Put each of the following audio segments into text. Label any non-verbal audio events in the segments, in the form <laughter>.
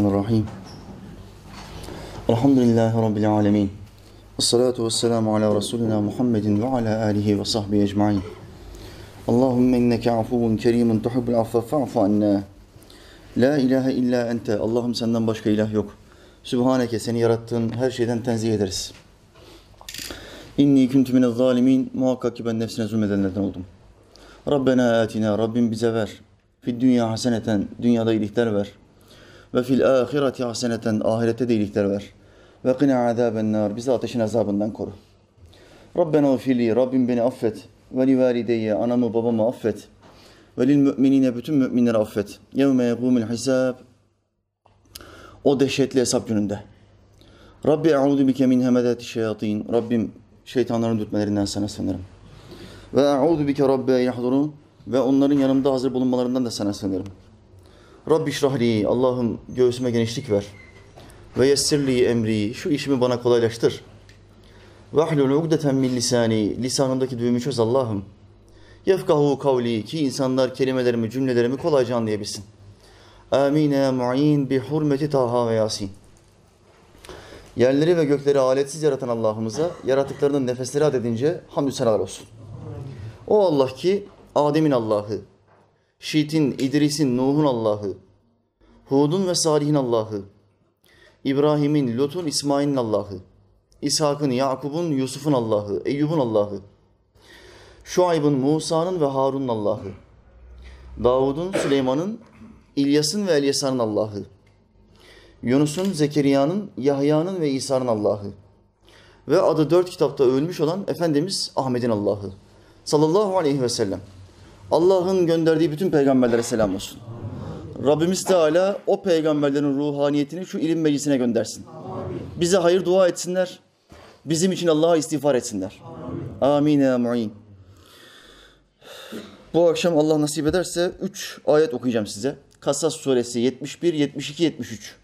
Bismillahirrahmanirrahim. Elhamdülillahi Rabbil alemin. Esselatu vesselamu ala Resulina Muhammedin ve ala alihi ve sahbihi ecmain. Allahümme inneke afuvun kerimun tuhibbul affe fa'fu anna. La ilahe illa ente. Allah'ım senden başka ilah yok. Sübhaneke seni yarattığın her şeyden tenzih ederiz. İnni kuntu minez zalimin. Muhakkak ki ben nefsine zulmedenlerden oldum. Rabbena atina. Rabbim bize ver. Fid dünya haseneten. Dünyada iyilikler ver. Ve fil ahireti haseneten. Ahirette de iyilikler ver. Ve qina azaben nar. Bizi ateşin azabından koru. Rabbena ufili. Rabbim beni affet. Ve li valideyye. Anamı babamı affet. Ve lil müminine. Bütün müminleri affet. Yevme yegumul hisab. O dehşetli hesap gününde. Rabbi e'udu bike min hemedati şeyatin. Rabbim şeytanların dürtmelerinden sana sığınırım. Ve e'udu bike rabbe yahdurun. Ve onların yanımda hazır bulunmalarından da sana sığınırım. Rabbi şrahli. Allah'ım göğsüme genişlik ver. Ve yessirli emri. Şu işimi bana kolaylaştır. Ve ahlul ugdeten min lisani. Lisanımdaki düğümü çöz Allah'ım. Yefkahu kavli. Ki insanlar kelimelerimi, cümlelerimi kolayca anlayabilsin. Amin ya mu'in bi hurmeti Taha ve Yasin. Yerleri ve gökleri aletsiz yaratan Allah'ımıza yaratıklarının nefesleri adedince hamdü senalar olsun. O Allah ki Adem'in Allah'ı, Şit'in, İdris'in, Nuh'un Allah'ı, Hud'un ve Salih'in Allah'ı, İbrahim'in, Lut'un, İsmail'in Allah'ı, İshak'ın, Yakub'un, Yusuf'un Allah'ı, Eyyub'un Allah'ı, Şuayb'ın, Musa'nın ve Harun'un Allah'ı, Davud'un, Süleyman'ın, İlyas'ın ve Elyasa'nın Allah'ı, Yunus'un, Zekeriya'nın, Yahya'nın ve İsa'nın Allah'ı ve adı dört kitapta övülmüş olan Efendimiz Ahmet'in Allah'ı sallallahu aleyhi ve sellem. Allah'ın gönderdiği bütün peygamberlere selam olsun. Rabbimiz Teala o peygamberlerin ruhaniyetini şu ilim meclisine göndersin. Bize hayır dua etsinler. Bizim için Allah'a istiğfar etsinler. Amin ya mu'in. Bu akşam Allah nasip ederse 3 ayet okuyacağım size. Kasas suresi 71, 72, 73.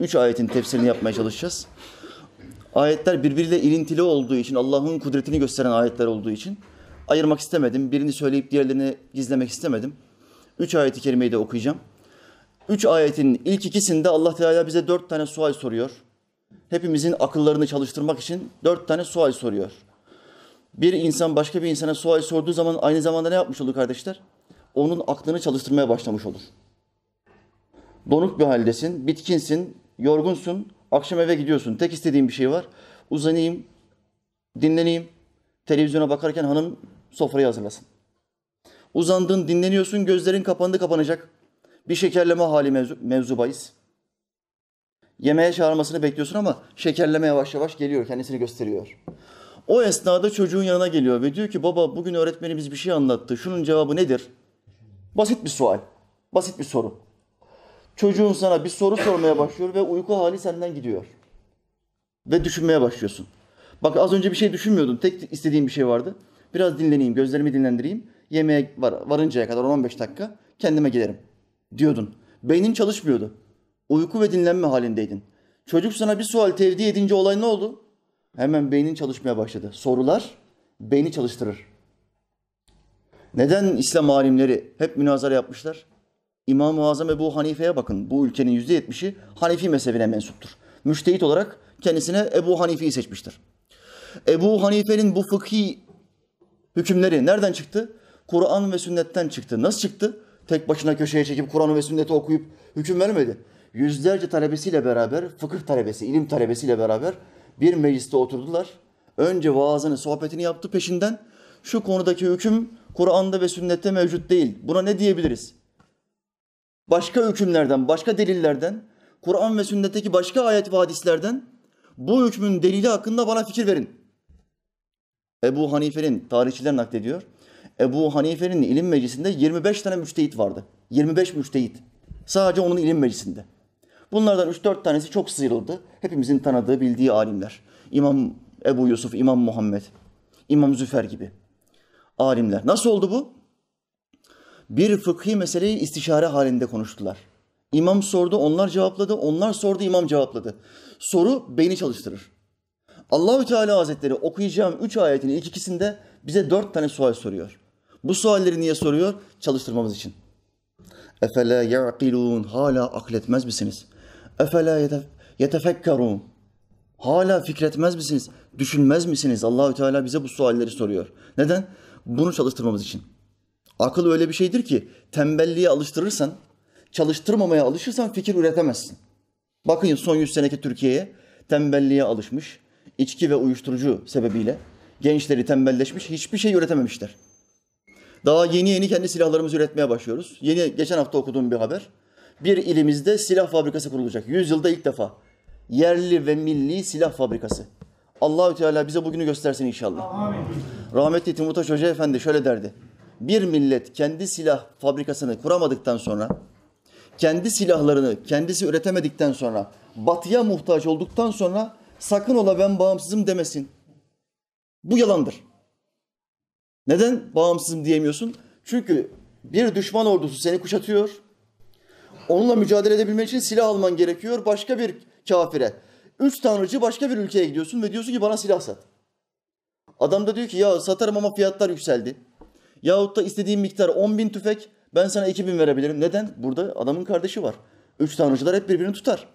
3 ayetin tefsirini yapmaya çalışacağız. Ayetler birbiriyle ilintili olduğu için, Allah'ın kudretini gösteren ayetler olduğu için ayırmak istemedim. Birini söyleyip diğerlerini gizlemek istemedim. 3 ayeti kerimeyi de okuyacağım. 3 ayetin ilk ikisinde Allah Teala bize 4 tane sual soruyor. Hepimizin akıllarını çalıştırmak için 4 tane sual soruyor. Bir insan başka bir insana sual sorduğu zaman aynı zamanda ne yapmış olur kardeşler? Onun aklını çalıştırmaya başlamış olur. Donuk bir haldesin, bitkinsin, yorgunsun, akşam eve gidiyorsun. Tek istediğin bir şey var. Uzanayım, dinleneyim. Televizyona bakarken hanım sofrayı hazırlasın. Uzandın, dinleniyorsun, gözlerin kapandı kapanacak. Bir şekerleme hali mevzu, mevzu. Yemeğe çağırmasını bekliyorsun ama şekerleme yavaş yavaş geliyor, kendisini gösteriyor. O esnada çocuğun yanına geliyor ve diyor ki baba bugün öğretmenimiz bir şey anlattı. Şunun cevabı nedir? Basit bir sual. Basit bir soru. Çocuğun sana bir soru sormaya başlıyor ve uyku hali senden gidiyor. Ve düşünmeye başlıyorsun. Bak az önce bir şey düşünmüyordun. Tek istediğim bir şey vardı. Biraz dinleneyim, gözlerimi dinlendireyim. Yemeğe var, varıncaya kadar 15 dakika kendime gelirim diyordun. Beynin çalışmıyordu. Uyku ve dinlenme halindeydin. Çocuk sana bir sual tevdi edince olay ne oldu? Hemen beynin çalışmaya başladı. Sorular beyni çalıştırır. Neden İslam alimleri hep münazara yapmışlar? İmam-ı Azam Ebu Hanife'ye bakın. Bu ülkenin yüzde yetmişi Hanefi mezhebine mensuptur. Müştehit olarak kendisine Ebu Hanife'yi seçmiştir. Ebu Hanife'nin bu fıkhi hükümleri nereden çıktı? Kur'an ve sünnetten çıktı. Nasıl çıktı? Tek başına köşeye çekip Kur'an ve sünneti okuyup hüküm vermedi. Yüzlerce talebesiyle beraber, fıkıh talebesi, ilim talebesiyle beraber bir mecliste oturdular. Önce vaazını, sohbetini yaptı peşinden. Şu konudaki hüküm Kur'an'da ve sünnette mevcut değil. Buna ne diyebiliriz? Başka hükümlerden, başka delillerden, Kur'an ve sünnetteki başka ayet ve hadislerden bu hükmün delili hakkında bana fikir verin. Ebu Hanife'nin, tarihçiler naklediyor. Ebu Hanife'nin ilim meclisinde 25 tane müştehit vardı. 25 müştehit. Sadece onun ilim meclisinde. Bunlardan 3-4 tanesi çok sıyrıldı. Hepimizin tanıdığı, bildiği alimler. İmam Ebu Yusuf, İmam Muhammed, İmam Züfer gibi alimler. Nasıl oldu bu? Bir fıkhi meseleyi istişare halinde konuştular. İmam sordu, onlar cevapladı. Onlar sordu, imam cevapladı. Soru beyni çalıştırır. Allahü Teala Hazretleri okuyacağım üç ayetin ilk ikisinde bize dört tane sual soruyor. Bu sualleri niye soruyor? Çalıştırmamız için. Efele ya'kilun hala akletmez misiniz? Efela yetefekkerun. Hala fikretmez misiniz? Düşünmez misiniz? Allahü Teala bize bu sualleri soruyor. Neden? Bunu çalıştırmamız için. Akıl öyle bir şeydir ki tembelliğe alıştırırsan, çalıştırmamaya alışırsan fikir üretemezsin. Bakın son 100 seneki Türkiye'ye tembelliğe alışmış, içki ve uyuşturucu sebebiyle gençleri tembelleşmiş, hiçbir şey üretememişler. Daha yeni yeni kendi silahlarımızı üretmeye başlıyoruz. Yeni geçen hafta okuduğum bir haber. Bir ilimizde silah fabrikası kurulacak. Yüzyılda ilk defa. Yerli ve milli silah fabrikası. Allahü Teala bize bugünü göstersin inşallah. Amin. Rahmetli Timurtaş Hoca Efendi şöyle derdi. Bir millet kendi silah fabrikasını kuramadıktan sonra, kendi silahlarını kendisi üretemedikten sonra, batıya muhtaç olduktan sonra sakın ola ben bağımsızım demesin. Bu yalandır. Neden bağımsızım diyemiyorsun? Çünkü bir düşman ordusu seni kuşatıyor. Onunla mücadele edebilmek için silah alman gerekiyor başka bir kafire. Üç tanrıcı başka bir ülkeye gidiyorsun ve diyorsun ki bana silah sat. Adam da diyor ki ya satarım ama fiyatlar yükseldi. Yahut da istediğim miktar 10 bin tüfek ben sana 2 bin verebilirim. Neden? Burada adamın kardeşi var. Üç tanrıcılar hep birbirini tutar.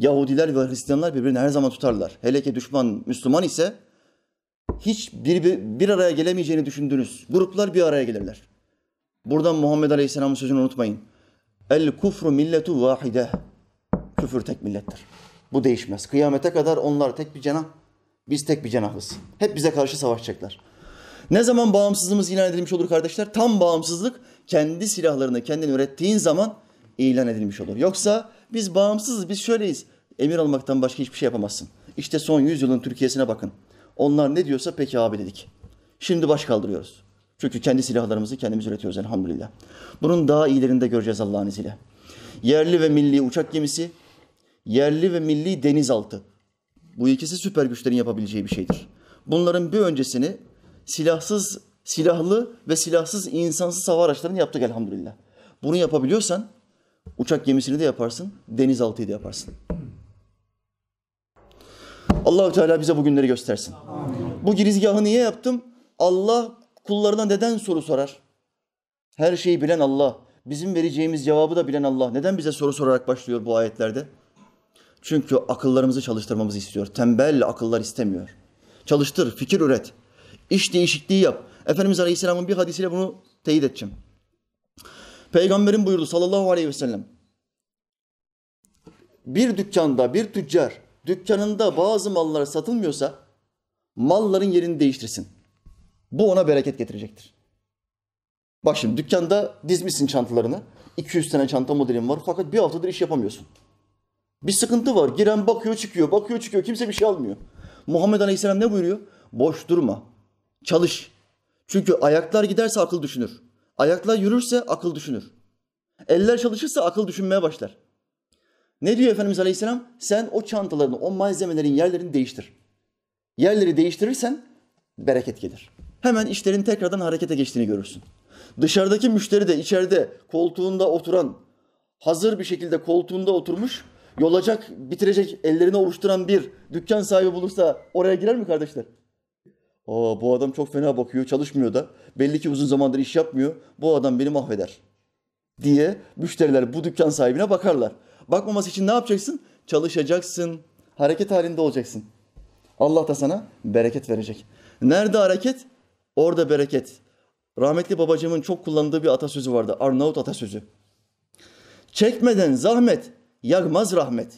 Yahudiler ve Hristiyanlar birbirini her zaman tutarlar. Hele ki düşman Müslüman ise hiç bir, bir, bir araya gelemeyeceğini düşündüğünüz gruplar bir araya gelirler. Buradan Muhammed Aleyhisselam'ın sözünü unutmayın. El kufru milletu vahide. Küfür tek millettir. Bu değişmez. Kıyamete kadar onlar tek bir cenah, biz tek bir cenahız. Hep bize karşı savaşacaklar. Ne zaman bağımsızlığımız ilan edilmiş olur kardeşler? Tam bağımsızlık kendi silahlarını kendin ürettiğin zaman ilan edilmiş olur. Yoksa biz bağımsızız, biz şöyleyiz. Emir almaktan başka hiçbir şey yapamazsın. İşte son yüzyılın Türkiye'sine bakın. Onlar ne diyorsa peki abi dedik. Şimdi baş kaldırıyoruz. Çünkü kendi silahlarımızı kendimiz üretiyoruz elhamdülillah. Bunun daha iyilerini de göreceğiz Allah'ın izniyle. Yerli ve milli uçak gemisi, yerli ve milli denizaltı. Bu ikisi süper güçlerin yapabileceği bir şeydir. Bunların bir öncesini silahsız, silahlı ve silahsız insansız hava araçlarını yaptık elhamdülillah. Bunu yapabiliyorsan uçak gemisini de yaparsın, denizaltıyı da yaparsın. Allahu Teala bize bugünleri göstersin. Bu girizgahı niye yaptım? Allah kullarına neden soru sorar? Her şeyi bilen Allah. Bizim vereceğimiz cevabı da bilen Allah. Neden bize soru sorarak başlıyor bu ayetlerde? Çünkü akıllarımızı çalıştırmamızı istiyor. Tembel akıllar istemiyor. Çalıştır, fikir üret. İş değişikliği yap. Efendimiz Aleyhisselam'ın bir hadisiyle bunu teyit edeceğim. Peygamberin buyurdu sallallahu aleyhi ve sellem. Bir dükkanda bir tüccar dükkanında bazı mallar satılmıyorsa malların yerini değiştirsin. Bu ona bereket getirecektir. Bak şimdi dükkanda dizmişsin çantalarını. 200 tane çanta modelin var fakat bir haftadır iş yapamıyorsun. Bir sıkıntı var. Giren bakıyor çıkıyor, bakıyor çıkıyor. Kimse bir şey almıyor. Muhammed Aleyhisselam ne buyuruyor? Boş durma. Çalış. Çünkü ayaklar giderse akıl düşünür. Ayaklar yürürse akıl düşünür. Eller çalışırsa akıl düşünmeye başlar. Ne diyor Efendimiz Aleyhisselam? Sen o çantalarını, o malzemelerin yerlerini değiştir. Yerleri değiştirirsen bereket gelir. Hemen işlerin tekrardan harekete geçtiğini görürsün. Dışarıdaki müşteri de içeride koltuğunda oturan, hazır bir şekilde koltuğunda oturmuş, yolacak, bitirecek, ellerini ovuşturan bir dükkan sahibi bulursa oraya girer mi kardeşler? Aa, bu adam çok fena bakıyor, çalışmıyor da. Belli ki uzun zamandır iş yapmıyor. Bu adam beni mahveder diye müşteriler bu dükkan sahibine bakarlar. Bakmaması için ne yapacaksın? Çalışacaksın. Hareket halinde olacaksın. Allah da sana bereket verecek. Nerede hareket? Orada bereket. Rahmetli babacığımın çok kullandığı bir atasözü vardı. Arnavut atasözü. Çekmeden zahmet, yağmaz rahmet.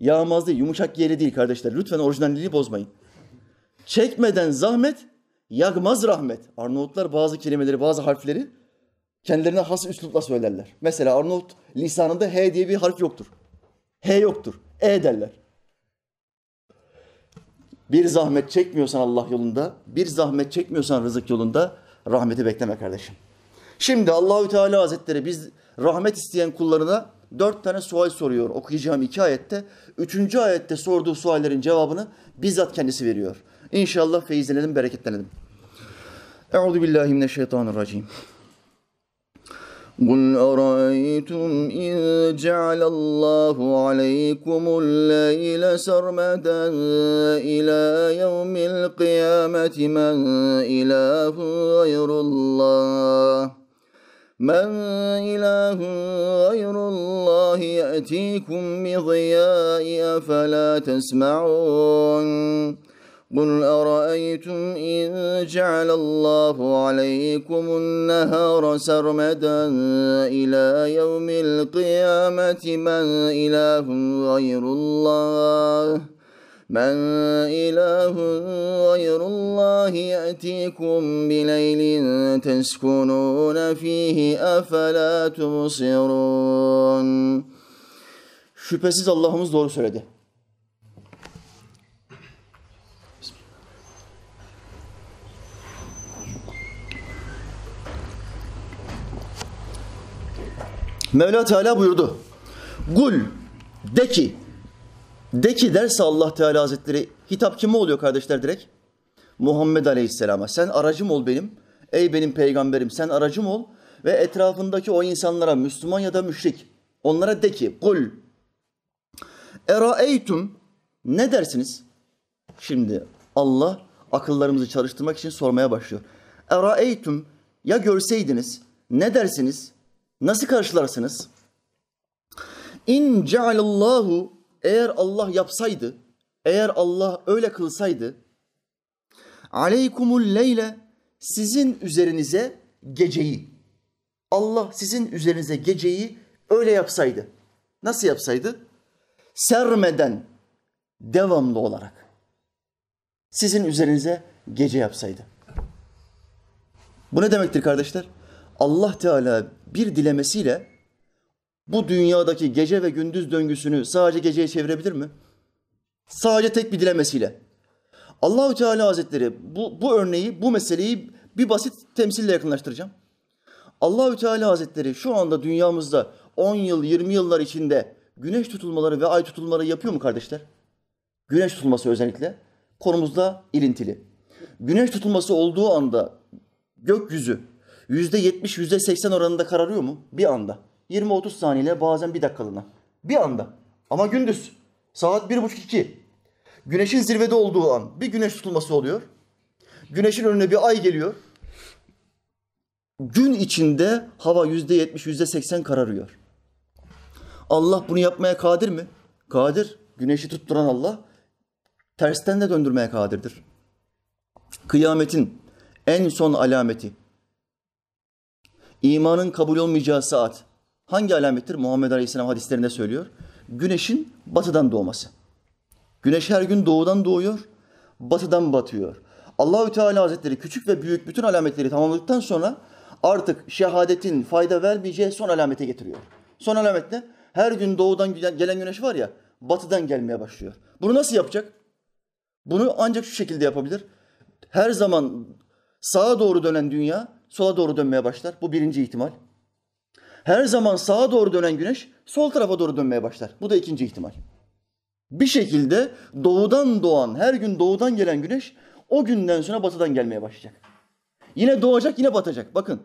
Yağmaz değil, yumuşak yeri değil kardeşler. Lütfen orijinalliği bozmayın. Çekmeden zahmet, yağmaz rahmet. Arnavutlar bazı kelimeleri, bazı harfleri kendilerine has üslupla söylerler. Mesela Arnavut lisanında H diye bir harf yoktur. H yoktur. E derler. Bir zahmet çekmiyorsan Allah yolunda, bir zahmet çekmiyorsan rızık yolunda rahmeti bekleme kardeşim. Şimdi Allahü Teala Hazretleri biz rahmet isteyen kullarına dört tane sual soruyor okuyacağım iki ayette. Üçüncü ayette sorduğu suallerin cevabını bizzat kendisi veriyor. İnşallah feyizlenelim, bereketlenelim. Euzu billahi mineşşeytanirracim. قل أرأيتم إن جعل الله عليكم الليل سرمدا إلى يوم القيامة من إله غير الله من إله غير الله يأتيكم بضياء أفلا تسمعون قل أرأيتم إن جعل الله عليكم النهار سرمدا إلى يوم القيامة من إله غير الله من إله غير الله يأتيكم بليل تسكنون فيه أفلا تبصرون Şüphesiz Allah'ımız doğru söyledi. Mevla Teala buyurdu. Gul de ki de ki derse Allah Teala Hazretleri hitap kime oluyor kardeşler direkt? Muhammed Aleyhisselam'a. Sen aracım ol benim. Ey benim peygamberim sen aracım ol ve etrafındaki o insanlara Müslüman ya da müşrik onlara de ki kul eraeytum ne dersiniz? Şimdi Allah akıllarımızı çalıştırmak için sormaya başlıyor. Eraeytum ya görseydiniz ne dersiniz? Nasıl karşılarsınız? İn cealallahu eğer Allah yapsaydı, eğer Allah öyle kılsaydı, aleykumul leyle sizin üzerinize geceyi, Allah sizin üzerinize geceyi öyle yapsaydı. Nasıl yapsaydı? Sermeden, devamlı olarak. Sizin üzerinize gece yapsaydı. Bu ne demektir kardeşler? Allah Teala bir dilemesiyle bu dünyadaki gece ve gündüz döngüsünü sadece geceye çevirebilir mi? Sadece tek bir dilemesiyle. Allahü Teala Hazretleri bu, bu örneği, bu meseleyi bir basit temsille yakınlaştıracağım. Allahü Teala Hazretleri şu anda dünyamızda 10 yıl, 20 yıllar içinde güneş tutulmaları ve ay tutulmaları yapıyor mu kardeşler? Güneş tutulması özellikle konumuzda ilintili. Güneş tutulması olduğu anda gökyüzü yüzde yetmiş, yüzde seksen oranında kararıyor mu? Bir anda. 20-30 saniyeyle bazen bir dakikalığına. Bir anda. Ama gündüz. Saat bir buçuk iki. Güneşin zirvede olduğu an bir güneş tutulması oluyor. Güneşin önüne bir ay geliyor. Gün içinde hava yüzde yetmiş, yüzde seksen kararıyor. Allah bunu yapmaya kadir mi? Kadir. Güneşi tutturan Allah tersten de döndürmeye kadirdir. Kıyametin en son alameti, imanın kabul olmayacağı saat hangi alamettir? Muhammed Aleyhisselam hadislerinde söylüyor. Güneşin batıdan doğması. Güneş her gün doğudan doğuyor, batıdan batıyor. Allahü Teala Hazretleri küçük ve büyük bütün alametleri tamamladıktan sonra artık şehadetin fayda vermeyeceği son alamete getiriyor. Son alamet ne? Her gün doğudan gelen güneş var ya, batıdan gelmeye başlıyor. Bunu nasıl yapacak? Bunu ancak şu şekilde yapabilir. Her zaman sağa doğru dönen dünya sola doğru dönmeye başlar. Bu birinci ihtimal. Her zaman sağa doğru dönen güneş sol tarafa doğru dönmeye başlar. Bu da ikinci ihtimal. Bir şekilde doğudan doğan, her gün doğudan gelen güneş o günden sonra batıdan gelmeye başlayacak. Yine doğacak, yine batacak. Bakın.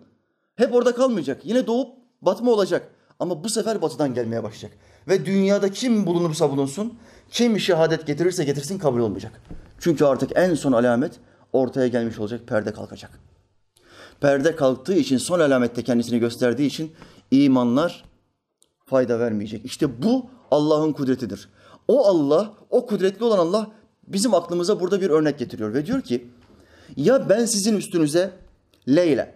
Hep orada kalmayacak. Yine doğup batma olacak. Ama bu sefer batıdan gelmeye başlayacak. Ve dünyada kim bulunursa bulunsun, kim şehadet getirirse getirsin kabul olmayacak. Çünkü artık en son alamet ortaya gelmiş olacak, perde kalkacak. Perde kalktığı için, son alamette kendisini gösterdiği için imanlar fayda vermeyecek. İşte bu Allah'ın kudretidir. O Allah, o kudretli olan Allah bizim aklımıza burada bir örnek getiriyor ve diyor ki ya ben sizin üstünüze Leyla,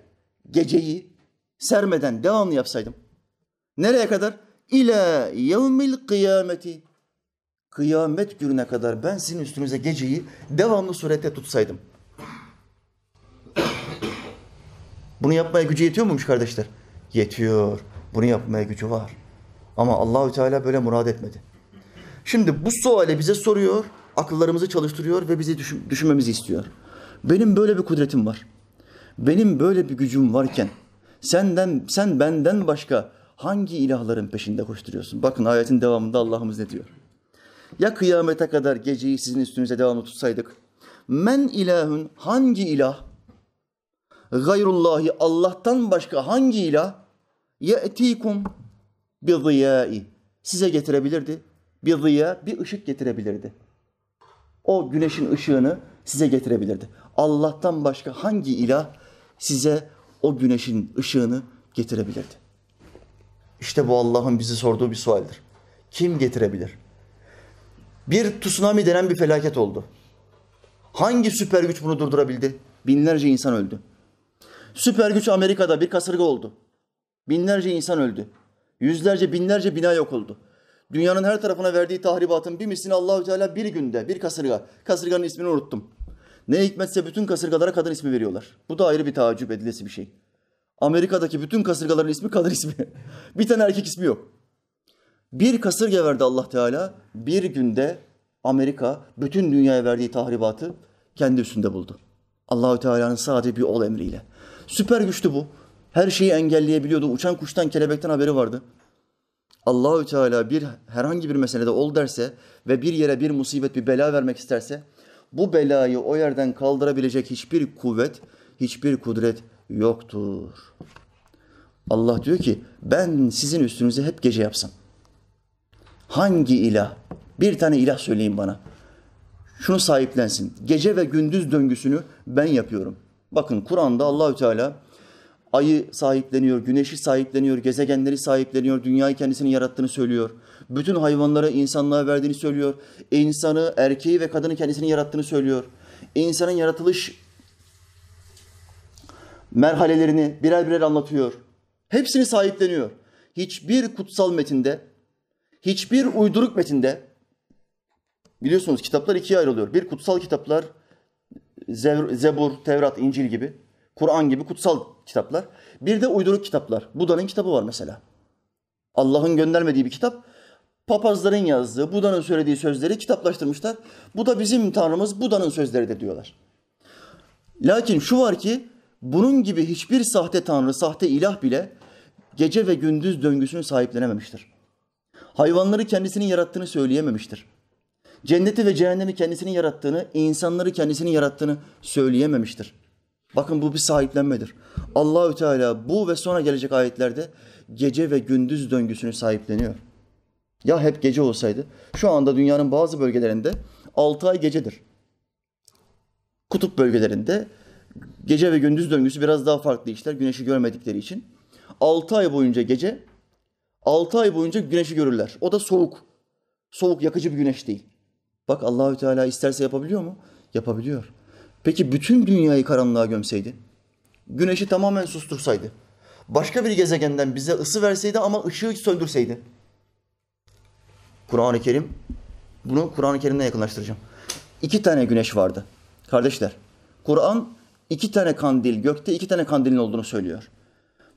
geceyi sermeden devamlı yapsaydım. Nereye kadar? İle yevmil kıyameti. Kıyamet gününe kadar ben sizin üstünüze geceyi devamlı surette tutsaydım. Bunu yapmaya gücü yetiyor muymuş kardeşler? Yetiyor. Bunu yapmaya gücü var. Ama Allahü Teala böyle murad etmedi. Şimdi bu suale bize soruyor, akıllarımızı çalıştırıyor ve bizi düşün, düşünmemizi istiyor. Benim böyle bir kudretim var. Benim böyle bir gücüm varken senden sen benden başka hangi ilahların peşinde koşturuyorsun? Bakın ayetin devamında Allah'ımız ne diyor? Ya kıyamete kadar geceyi sizin üstünüze devamlı tutsaydık. Men ilahun hangi ilah? Gayrullahi Allah'tan başka hangi ilah? Ye'tikum bi ziyai. Size getirebilirdi. Bir ziya, bir ışık getirebilirdi. O güneşin ışığını size getirebilirdi. Allah'tan başka hangi ilah size o güneşin ışığını getirebilirdi. İşte bu Allah'ın bizi sorduğu bir sualdir. Kim getirebilir? Bir tsunami denen bir felaket oldu. Hangi süper güç bunu durdurabildi? Binlerce insan öldü. Süper güç Amerika'da bir kasırga oldu. Binlerce insan öldü. Yüzlerce, binlerce bina yok oldu. Dünyanın her tarafına verdiği tahribatın bir mislini Allahü Teala bir günde, bir kasırga. Kasırganın ismini unuttum. Ne hikmetse bütün kasırgalara kadın ismi veriyorlar. Bu da ayrı bir tacip edilesi bir şey. Amerika'daki bütün kasırgaların ismi kadın ismi. <laughs> bir tane erkek ismi yok. Bir kasırga verdi Allah Teala. Bir günde Amerika bütün dünyaya verdiği tahribatı kendi üstünde buldu. Allahü Teala'nın sadece bir ol emriyle. Süper güçtü bu. Her şeyi engelleyebiliyordu. Uçan kuştan, kelebekten haberi vardı. Allahü Teala bir herhangi bir meselede ol derse ve bir yere bir musibet, bir bela vermek isterse bu belayı o yerden kaldırabilecek hiçbir kuvvet, hiçbir kudret yoktur. Allah diyor ki ben sizin üstünüze hep gece yapsam. Hangi ilah? Bir tane ilah söyleyin bana. Şunu sahiplensin. Gece ve gündüz döngüsünü ben yapıyorum. Bakın Kur'an'da Allahü Teala ayı sahipleniyor, güneşi sahipleniyor, gezegenleri sahipleniyor, dünyayı kendisinin yarattığını söylüyor. Bütün hayvanları insanlığa verdiğini söylüyor. İnsanı, erkeği ve kadını kendisinin yarattığını söylüyor. İnsanın yaratılış merhalelerini birer birer anlatıyor. Hepsini sahipleniyor. Hiçbir kutsal metinde, hiçbir uyduruk metinde biliyorsunuz kitaplar ikiye ayrılıyor. Bir kutsal kitaplar Zebur, Tevrat, İncil gibi, Kur'an gibi kutsal kitaplar. Bir de uyduruk kitaplar. Buda'nın kitabı var mesela. Allah'ın göndermediği bir kitap. Papazların yazdığı, Buda'nın söylediği sözleri kitaplaştırmışlar. Bu da bizim tanrımız, Buda'nın sözleri de diyorlar. Lakin şu var ki bunun gibi hiçbir sahte tanrı, sahte ilah bile gece ve gündüz döngüsünü sahiplenememiştir. Hayvanları kendisinin yarattığını söyleyememiştir. Cenneti ve cehennemi kendisinin yarattığını, insanları kendisinin yarattığını söyleyememiştir. Bakın bu bir sahiplenmedir. Allahü Teala bu ve sonra gelecek ayetlerde gece ve gündüz döngüsünü sahipleniyor. Ya hep gece olsaydı? Şu anda dünyanın bazı bölgelerinde 6 ay gecedir. Kutup bölgelerinde gece ve gündüz döngüsü biraz daha farklı işler güneşi görmedikleri için. 6 ay boyunca gece, 6 ay boyunca güneşi görürler. O da soğuk. Soğuk, yakıcı bir güneş değil. Bak Allahü Teala isterse yapabiliyor mu? Yapabiliyor. Peki bütün dünyayı karanlığa gömseydi? Güneşi tamamen sustursaydı? Başka bir gezegenden bize ısı verseydi ama ışığı söndürseydi? Kur'an-ı Kerim, bunu Kur'an-ı Kerim'le yakınlaştıracağım. İki tane güneş vardı. Kardeşler, Kur'an iki tane kandil, gökte iki tane kandilin olduğunu söylüyor.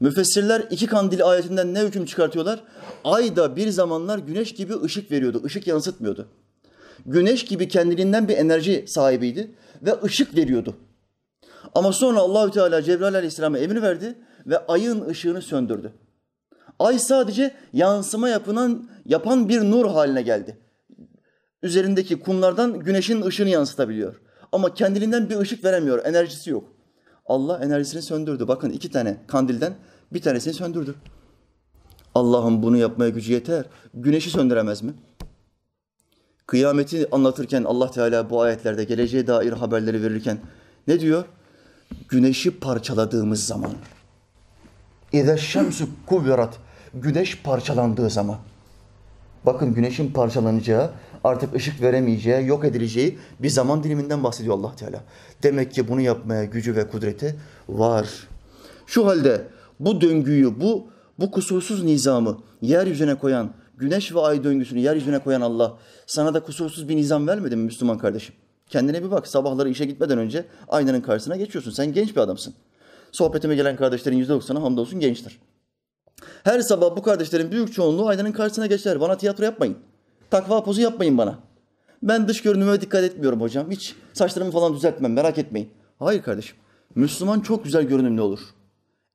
Müfessirler iki kandil ayetinden ne hüküm çıkartıyorlar? Ay da bir zamanlar güneş gibi ışık veriyordu, ışık yansıtmıyordu. Güneş gibi kendiliğinden bir enerji sahibiydi ve ışık veriyordu. Ama sonra Allahü Teala Cebrail Aleyhisselam'a emir verdi ve ayın ışığını söndürdü. Ay sadece yansıma yapılan, yapan bir nur haline geldi. Üzerindeki kumlardan güneşin ışığını yansıtabiliyor. Ama kendiliğinden bir ışık veremiyor, enerjisi yok. Allah enerjisini söndürdü. Bakın iki tane kandilden bir tanesini söndürdü. Allah'ın bunu yapmaya gücü yeter. Güneşi söndüremez mi? Kıyameti anlatırken Allah Teala bu ayetlerde geleceğe dair haberleri verirken ne diyor? Güneşi parçaladığımız zaman. İze şemsu kuvverat. Güneş parçalandığı zaman. Bakın güneşin parçalanacağı, artık ışık veremeyeceği, yok edileceği bir zaman diliminden bahsediyor Allah Teala. Demek ki bunu yapmaya gücü ve kudreti var. Şu halde bu döngüyü, bu bu kusursuz nizamı yeryüzüne koyan, güneş ve ay döngüsünü yeryüzüne koyan Allah sana da kusursuz bir nizam vermedi mi Müslüman kardeşim? Kendine bir bak. Sabahları işe gitmeden önce aynanın karşısına geçiyorsun. Sen genç bir adamsın. Sohbetime gelen kardeşlerin yüzde doksanı hamdolsun gençtir. Her sabah bu kardeşlerin büyük çoğunluğu aynanın karşısına geçer. Bana tiyatro yapmayın. Takva pozu yapmayın bana. Ben dış görünüme dikkat etmiyorum hocam. Hiç saçlarımı falan düzeltmem merak etmeyin. Hayır kardeşim. Müslüman çok güzel görünümlü olur.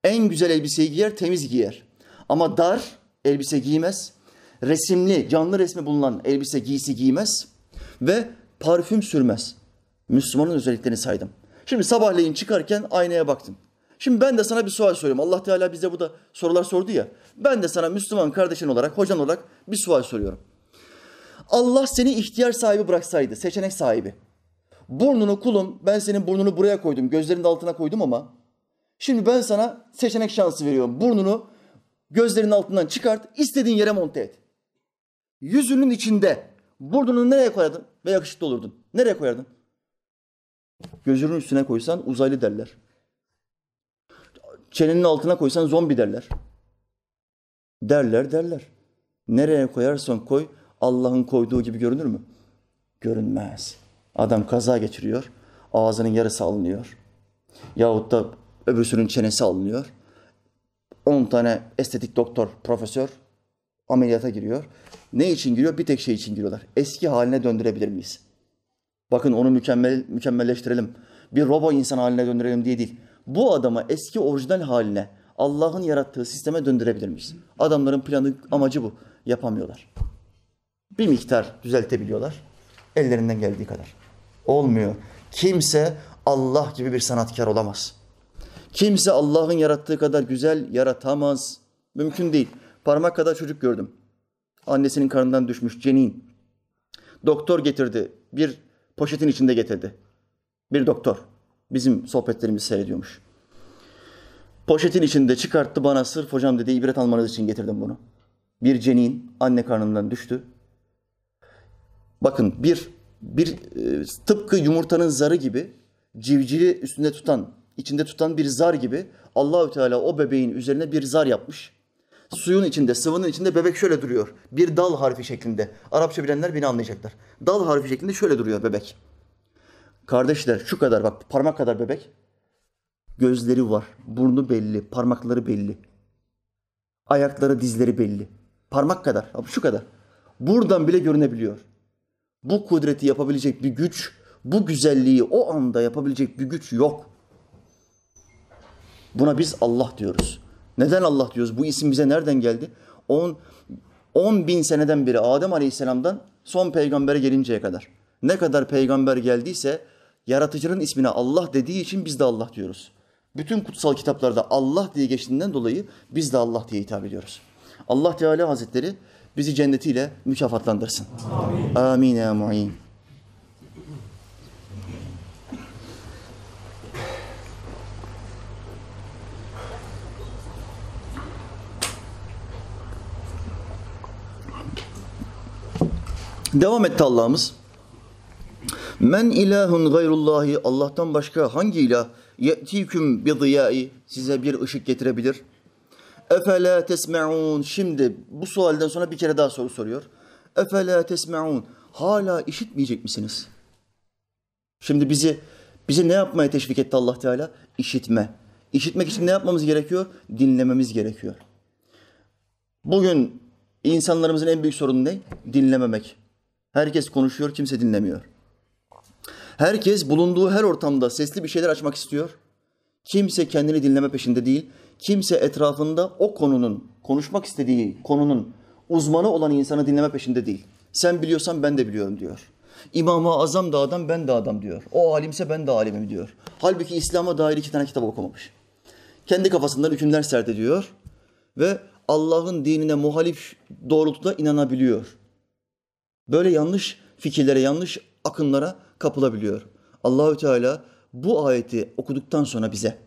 En güzel elbiseyi giyer, temiz giyer. Ama dar elbise giymez. Resimli, canlı resmi bulunan elbise giysi giymez. Ve parfüm sürmez. Müslümanın özelliklerini saydım. Şimdi sabahleyin çıkarken aynaya baktın. Şimdi ben de sana bir sual soruyorum. Allah Teala bize bu da sorular sordu ya. Ben de sana Müslüman kardeşin olarak, hocan olarak bir sual soruyorum. Allah seni ihtiyar sahibi bıraksaydı, seçenek sahibi. Burnunu kulum, ben senin burnunu buraya koydum, gözlerinin altına koydum ama Şimdi ben sana seçenek şansı veriyorum. Burnunu gözlerinin altından çıkart, istediğin yere monte et. Yüzünün içinde burnunu nereye koyardın ve yakışıklı olurdun? Nereye koyardın? Gözünün üstüne koysan uzaylı derler. Çenenin altına koysan zombi derler. Derler derler. Nereye koyarsan koy Allah'ın koyduğu gibi görünür mü? Görünmez. Adam kaza geçiriyor. Ağzının yarısı alınıyor. Yahut da öbürsünün çenesi alınıyor. 10 tane estetik doktor, profesör ameliyata giriyor. Ne için giriyor? Bir tek şey için giriyorlar. Eski haline döndürebilir miyiz? Bakın onu mükemmel mükemmelleştirelim. Bir robo insan haline döndürelim diye değil. Bu adama eski orijinal haline Allah'ın yarattığı sisteme döndürebilir miyiz? Adamların planı, amacı bu. Yapamıyorlar. Bir miktar düzeltebiliyorlar. Ellerinden geldiği kadar. Olmuyor. Kimse Allah gibi bir sanatkar olamaz. Kimse Allah'ın yarattığı kadar güzel yaratamaz. Mümkün değil. Parmak kadar çocuk gördüm. Annesinin karnından düşmüş cenin. Doktor getirdi. Bir poşetin içinde getirdi. Bir doktor. Bizim sohbetlerimizi seyrediyormuş. Poşetin içinde çıkarttı bana sırf hocam dedi ibret almanız için getirdim bunu. Bir cenin anne karnından düştü. Bakın bir bir e, tıpkı yumurtanın zarı gibi civcivi üstünde tutan, içinde tutan bir zar gibi Allahü Teala o bebeğin üzerine bir zar yapmış. Suyun içinde, sıvının içinde bebek şöyle duruyor. Bir dal harfi şeklinde. Arapça bilenler beni anlayacaklar. Dal harfi şeklinde şöyle duruyor bebek. Kardeşler şu kadar bak parmak kadar bebek. Gözleri var, burnu belli, parmakları belli. Ayakları, dizleri belli. Parmak kadar, şu kadar. Buradan bile görünebiliyor. Bu kudreti yapabilecek bir güç, bu güzelliği o anda yapabilecek bir güç yok. Buna biz Allah diyoruz. Neden Allah diyoruz? Bu isim bize nereden geldi? 10 10 bin seneden beri Adem Aleyhisselam'dan son peygambere gelinceye kadar. Ne kadar peygamber geldiyse yaratıcının ismine Allah dediği için biz de Allah diyoruz. Bütün kutsal kitaplarda Allah diye geçtiğinden dolayı biz de Allah diye hitap ediyoruz. Allah Teala Hazretleri bizi cennetiyle mükafatlandırsın. Amin. Amin ya mu'in. Devam etti Allah'ımız. Men ilahun gayrullahi Allah'tan başka hangi ilah ye'tiküm bi ziyai size bir ışık getirebilir? Efela tesme'un şimdi bu sualden sonra bir kere daha soru soruyor. Efela tesme'un hala işitmeyecek misiniz? Şimdi bizi bizi ne yapmaya teşvik etti Allah Teala? İşitme. İşitmek için ne yapmamız gerekiyor? Dinlememiz gerekiyor. Bugün insanlarımızın en büyük sorunu ne? Dinlememek. Herkes konuşuyor, kimse dinlemiyor. Herkes bulunduğu her ortamda sesli bir şeyler açmak istiyor. Kimse kendini dinleme peşinde değil. Kimse etrafında o konunun, konuşmak istediği konunun uzmanı olan insanı dinleme peşinde değil. Sen biliyorsan ben de biliyorum diyor. İmam-ı Azam da adam, ben de adam diyor. O alimse ben de alimim diyor. Halbuki İslam'a dair iki tane kitap okumamış. Kendi kafasından hükümler serdediyor ve Allah'ın dinine muhalif doğrultuda inanabiliyor. Böyle yanlış fikirlere, yanlış akımlara kapılabiliyor. Allahü Teala bu ayeti okuduktan sonra bize,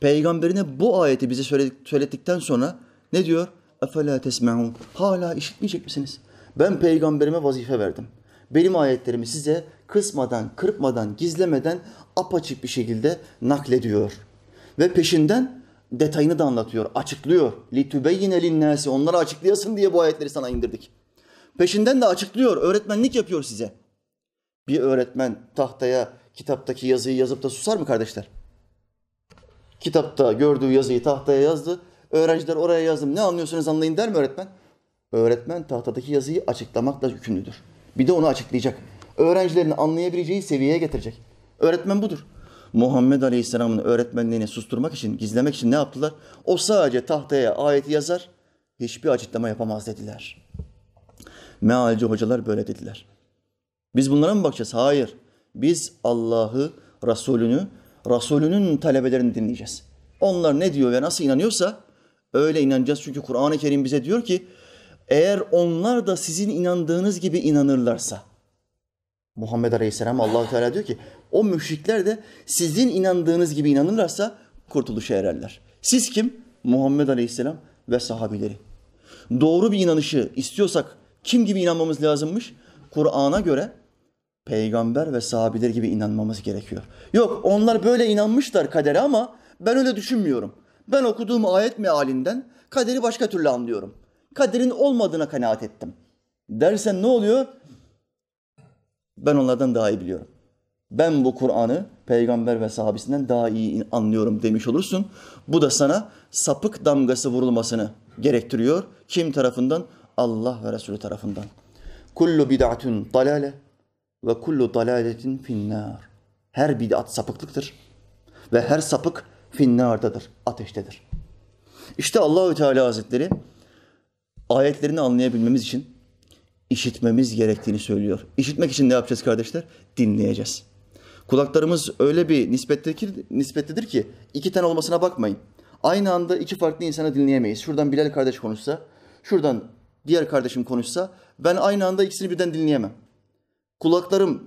peygamberine bu ayeti bize söyledikten sonra ne diyor? Efela tesme'un. Hala işitmeyecek misiniz? Ben peygamberime vazife verdim. Benim ayetlerimi size kısmadan, kırpmadan, gizlemeden apaçık bir şekilde naklediyor. Ve peşinden detayını da anlatıyor, açıklıyor. لِتُبَيِّنَ لِلنَّاسِ Onlara açıklayasın diye bu ayetleri sana indirdik. Peşinden de açıklıyor, öğretmenlik yapıyor size. Bir öğretmen tahtaya kitaptaki yazıyı yazıp da susar mı kardeşler? Kitapta gördüğü yazıyı tahtaya yazdı. Öğrenciler oraya yazdım. Ne anlıyorsunuz anlayın der mi öğretmen? Öğretmen tahtadaki yazıyı açıklamakla yükümlüdür. Bir de onu açıklayacak. Öğrencilerin anlayabileceği seviyeye getirecek. Öğretmen budur. Muhammed Aleyhisselam'ın öğretmenliğini susturmak için, gizlemek için ne yaptılar? O sadece tahtaya ayeti yazar, hiçbir açıklama yapamaz dediler. Mealci hocalar böyle dediler. Biz bunlara mı bakacağız? Hayır. Biz Allah'ı, Resulünü, Resulünün talebelerini dinleyeceğiz. Onlar ne diyor ve nasıl inanıyorsa öyle inanacağız. Çünkü Kur'an-ı Kerim bize diyor ki eğer onlar da sizin inandığınız gibi inanırlarsa Muhammed Aleyhisselam Allah Teala diyor ki o müşrikler de sizin inandığınız gibi inanırlarsa kurtuluşa ererler. Siz kim? Muhammed Aleyhisselam ve sahabileri. Doğru bir inanışı istiyorsak kim gibi inanmamız lazımmış? Kur'an'a göre peygamber ve sahabiler gibi inanmamız gerekiyor. Yok onlar böyle inanmışlar kadere ama ben öyle düşünmüyorum. Ben okuduğum ayet mealinden kaderi başka türlü anlıyorum. Kaderin olmadığına kanaat ettim. Dersen ne oluyor? Ben onlardan daha iyi biliyorum. Ben bu Kur'an'ı peygamber ve sahabesinden daha iyi anlıyorum demiş olursun. Bu da sana sapık damgası vurulmasını gerektiriyor. Kim tarafından? Allah ve Resulü tarafından. Kullu bid'atun dalale ve kullu dalaletin finnar. Her bid'at sapıklıktır ve her sapık finnardadır, ateştedir. İşte Allahü Teala Hazretleri ayetlerini anlayabilmemiz için işitmemiz gerektiğini söylüyor. İşitmek için ne yapacağız kardeşler? Dinleyeceğiz. Kulaklarımız öyle bir nispettedir, nispettedir ki iki tane olmasına bakmayın. Aynı anda iki farklı insanı dinleyemeyiz. Şuradan Bilal kardeş konuşsa, şuradan diğer kardeşim konuşsa ben aynı anda ikisini birden dinleyemem. Kulaklarım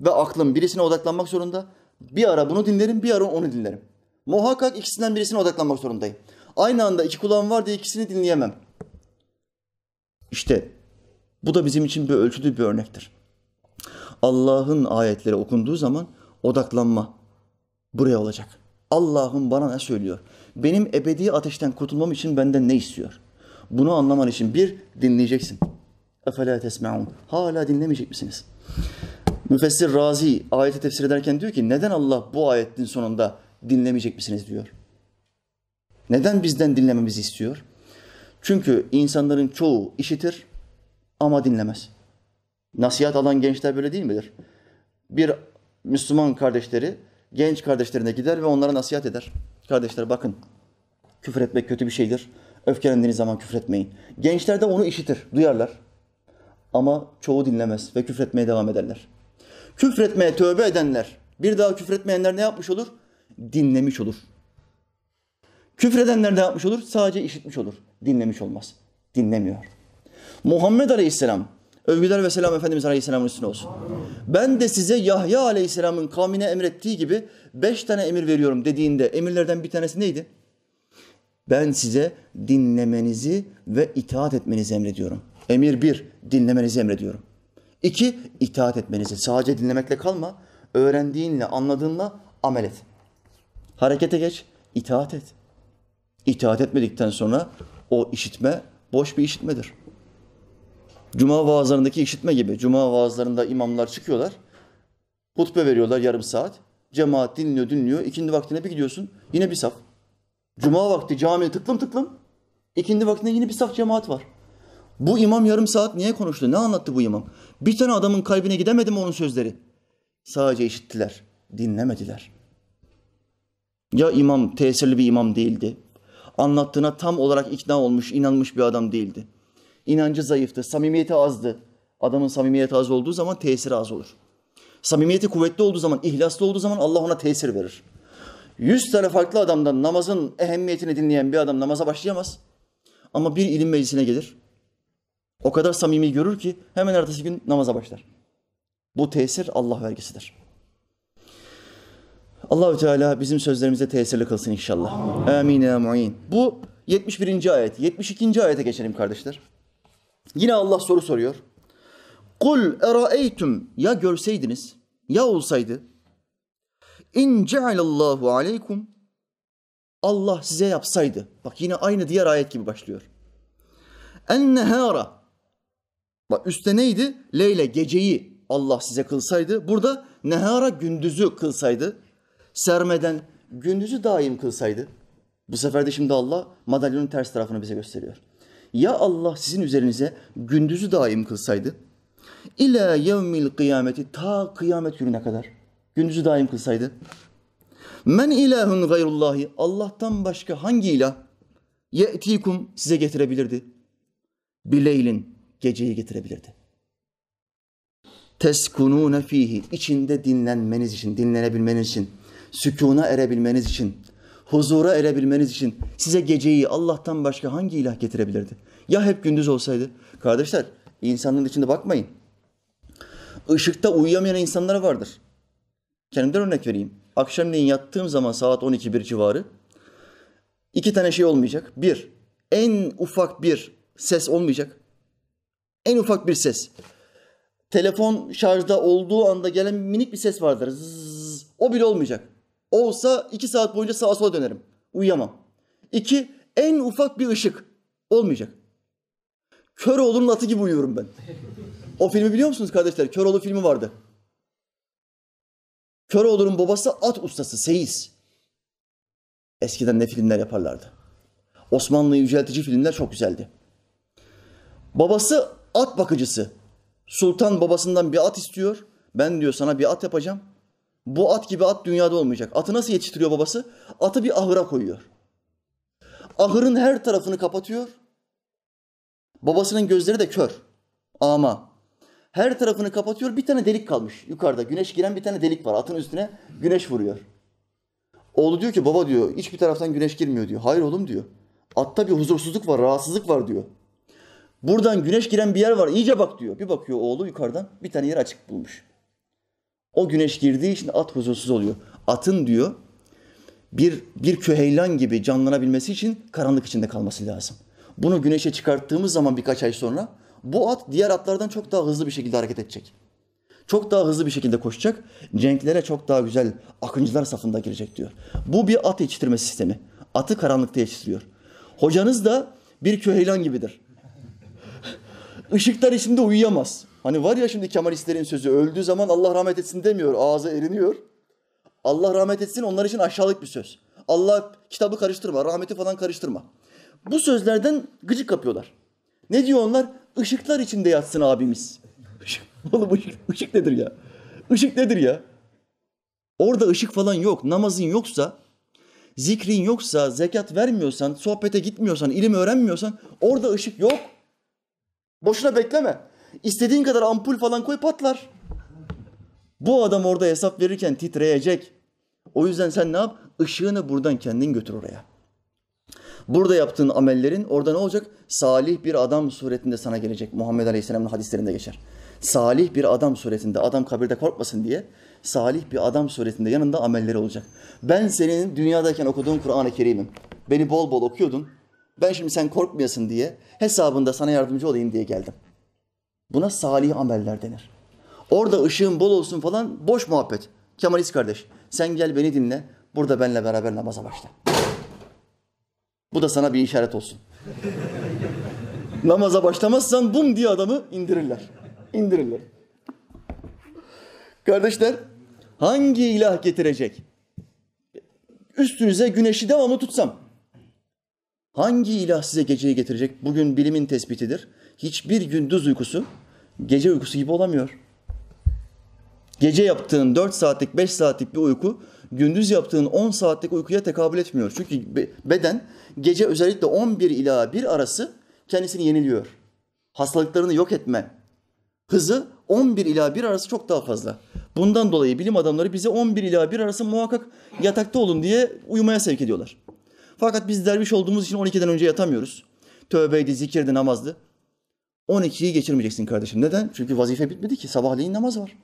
ve aklım birisine odaklanmak zorunda. Bir ara bunu dinlerim, bir ara onu dinlerim. Muhakkak ikisinden birisine odaklanmak zorundayım. Aynı anda iki kulağım var diye ikisini dinleyemem. İşte bu da bizim için bir ölçülü bir örnektir. Allah'ın ayetleri okunduğu zaman odaklanma buraya olacak. Allah'ım bana ne söylüyor? Benim ebedi ateşten kurtulmam için benden ne istiyor? Bunu anlaman için bir dinleyeceksin. Efela tesme'un. Hala dinlemeyecek misiniz? Müfessir Razi ayeti tefsir ederken diyor ki neden Allah bu ayetin sonunda dinlemeyecek misiniz diyor. Neden bizden dinlememizi istiyor? Çünkü insanların çoğu işitir ama dinlemez. Nasihat alan gençler böyle değil midir? Bir Müslüman kardeşleri genç kardeşlerine gider ve onlara nasihat eder. Kardeşler bakın küfür etmek kötü bir şeydir. Öfkelendiğiniz zaman küfür etmeyin. Gençler de onu işitir, duyarlar. Ama çoğu dinlemez ve küfretmeye devam ederler. Küfretmeye tövbe edenler, bir daha küfretmeyenler ne yapmış olur? Dinlemiş olur. Küfredenler ne yapmış olur? Sadece işitmiş olur. Dinlemiş olmaz. Dinlemiyor. Muhammed Aleyhisselam, övgüler ve selam Efendimiz Aleyhisselam'ın üstüne olsun. Ben de size Yahya Aleyhisselam'ın kavmine emrettiği gibi beş tane emir veriyorum dediğinde emirlerden bir tanesi neydi? Ben size dinlemenizi ve itaat etmenizi emrediyorum. Emir bir, dinlemenizi emrediyorum. İki, itaat etmenizi. Sadece dinlemekle kalma. Öğrendiğinle, anladığınla amel et. Harekete geç, itaat et. İtaat etmedikten sonra o işitme boş bir işitmedir. Cuma vaazlarındaki işitme gibi. Cuma vaazlarında imamlar çıkıyorlar. Hutbe veriyorlar yarım saat. Cemaat dinliyor, dinliyor. İkindi vaktine bir gidiyorsun. Yine bir saf. Cuma vakti cami tıklım tıklım. İkindi vaktinde yine bir saf cemaat var. Bu imam yarım saat niye konuştu? Ne anlattı bu imam? Bir tane adamın kalbine gidemedi mi onun sözleri? Sadece işittiler, dinlemediler. Ya imam tesirli bir imam değildi. Anlattığına tam olarak ikna olmuş, inanmış bir adam değildi. İnancı zayıftı, samimiyeti azdı. Adamın samimiyeti az olduğu zaman tesiri az olur. Samimiyeti kuvvetli olduğu zaman, ihlaslı olduğu zaman Allah ona tesir verir. Yüz tane farklı adamdan namazın ehemmiyetini dinleyen bir adam namaza başlayamaz. Ama bir ilim meclisine gelir. O kadar samimi görür ki hemen ertesi gün namaza başlar. Bu tesir Allah vergisidir. Allahü Teala bizim sözlerimize tesirli kılsın inşallah. Amin ya mu'in. Bu 71. ayet. 72. ayete geçelim kardeşler. Yine Allah soru soruyor. Kul eraeytum ya görseydiniz ya olsaydı in cealallahu aleykum Allah size yapsaydı. Bak yine aynı diğer ayet gibi başlıyor. En nehara Bak üstte neydi? Leyle geceyi Allah size kılsaydı. Burada nehara gündüzü kılsaydı. Sermeden gündüzü daim kılsaydı. Bu sefer de şimdi Allah madalyonun ters tarafını bize gösteriyor. Ya Allah sizin üzerinize gündüzü daim kılsaydı. İlâ yevmil kıyameti ta kıyamet gününe kadar. Gündüzü daim kılsaydı. Men ilahun gayrullahi Allah'tan başka hangi ilah ye'tikum size getirebilirdi? Bileylin geceyi getirebilirdi. Teskunune fihi içinde dinlenmeniz için, dinlenebilmeniz için, sükuna erebilmeniz için, huzura erebilmeniz için size geceyi Allah'tan başka hangi ilah getirebilirdi? Ya hep gündüz olsaydı? Kardeşler, insanların içinde bakmayın. Işıkta uyuyamayan insanlar vardır. Kendimden örnek vereyim. akşamleyin yattığım zaman saat 12-1 civarı iki tane şey olmayacak. Bir, en ufak bir ses olmayacak. En ufak bir ses. Telefon şarjda olduğu anda gelen minik bir ses vardır. Zzz, o bile olmayacak. Olsa iki saat boyunca sağa sola dönerim. Uyuyamam. İki, en ufak bir ışık. Olmayacak. Köroğlu'nun atı gibi uyuyorum ben. O filmi biliyor musunuz kardeşler? Köroğlu filmi vardı. Köroğlu'nun babası at ustası, Seyis. Eskiden ne filmler yaparlardı. Osmanlı'yı yüceltici filmler çok güzeldi. Babası at bakıcısı. Sultan babasından bir at istiyor. Ben diyor sana bir at yapacağım. Bu at gibi at dünyada olmayacak. Atı nasıl yetiştiriyor babası? Atı bir ahıra koyuyor. Ahırın her tarafını kapatıyor. Babasının gözleri de kör. Ama her tarafını kapatıyor. Bir tane delik kalmış yukarıda. Güneş giren bir tane delik var. Atın üstüne güneş vuruyor. Oğlu diyor ki baba diyor hiçbir taraftan güneş girmiyor diyor. Hayır oğlum diyor. Atta bir huzursuzluk var, rahatsızlık var diyor. Buradan güneş giren bir yer var. İyice bak diyor. Bir bakıyor oğlu yukarıdan bir tane yer açık bulmuş. O güneş girdiği için at huzursuz oluyor. Atın diyor bir bir küheylan gibi canlanabilmesi için karanlık içinde kalması lazım. Bunu güneşe çıkarttığımız zaman birkaç ay sonra bu at diğer atlardan çok daha hızlı bir şekilde hareket edecek. Çok daha hızlı bir şekilde koşacak. Cenklere çok daha güzel akıncılar safında girecek diyor. Bu bir at yetiştirme sistemi. Atı karanlıkta yetiştiriyor. Hocanız da bir küheylan gibidir. Işıklar içinde uyuyamaz. Hani var ya şimdi Kemalistlerin sözü öldüğü zaman Allah rahmet etsin demiyor. Ağzı eriniyor. Allah rahmet etsin onlar için aşağılık bir söz. Allah kitabı karıştırma, rahmeti falan karıştırma. Bu sözlerden gıcık kapıyorlar. Ne diyor onlar? Işıklar içinde yatsın abimiz. Oğlum ışık, ışık nedir ya? Işık nedir ya? Orada ışık falan yok. Namazın yoksa, zikrin yoksa, zekat vermiyorsan, sohbete gitmiyorsan, ilim öğrenmiyorsan orada ışık yok. Boşuna bekleme. İstediğin kadar ampul falan koy patlar. Bu adam orada hesap verirken titreyecek. O yüzden sen ne yap? Işığını buradan kendin götür oraya. Burada yaptığın amellerin orada ne olacak? Salih bir adam suretinde sana gelecek. Muhammed Aleyhisselam'ın hadislerinde geçer. Salih bir adam suretinde, adam kabirde korkmasın diye salih bir adam suretinde yanında amelleri olacak. Ben senin dünyadayken okuduğun Kur'an-ı Kerim'im. Beni bol bol okuyordun. Ben şimdi sen korkmayasın diye hesabında sana yardımcı olayım diye geldim. Buna salih ameller denir. Orada ışığın bol olsun falan boş muhabbet. Kemalist kardeş sen gel beni dinle. Burada benle beraber namaza başla. Bu da sana bir işaret olsun. Namaza başlamazsan bum diye adamı indirirler. İndirirler. Kardeşler hangi ilah getirecek? Üstünüze güneşi devamlı tutsam. Hangi ilah size geceyi getirecek? Bugün bilimin tespitidir. Hiçbir gündüz uykusu gece uykusu gibi olamıyor. Gece yaptığın 4 saatlik, 5 saatlik bir uyku gündüz yaptığın 10 saatlik uykuya tekabül etmiyor. Çünkü beden gece özellikle 11 ila 1 arası kendisini yeniliyor. Hastalıklarını yok etme hızı 11 ila 1 arası çok daha fazla. Bundan dolayı bilim adamları bize 11 ila 1 arası muhakkak yatakta olun diye uyumaya sevk ediyorlar. Fakat biz derviş olduğumuz için 12'den önce yatamıyoruz. Tövbeydi, zikirdi, namazdı. 12'yi geçirmeyeceksin kardeşim. Neden? Çünkü vazife bitmedi ki. Sabahleyin namaz var.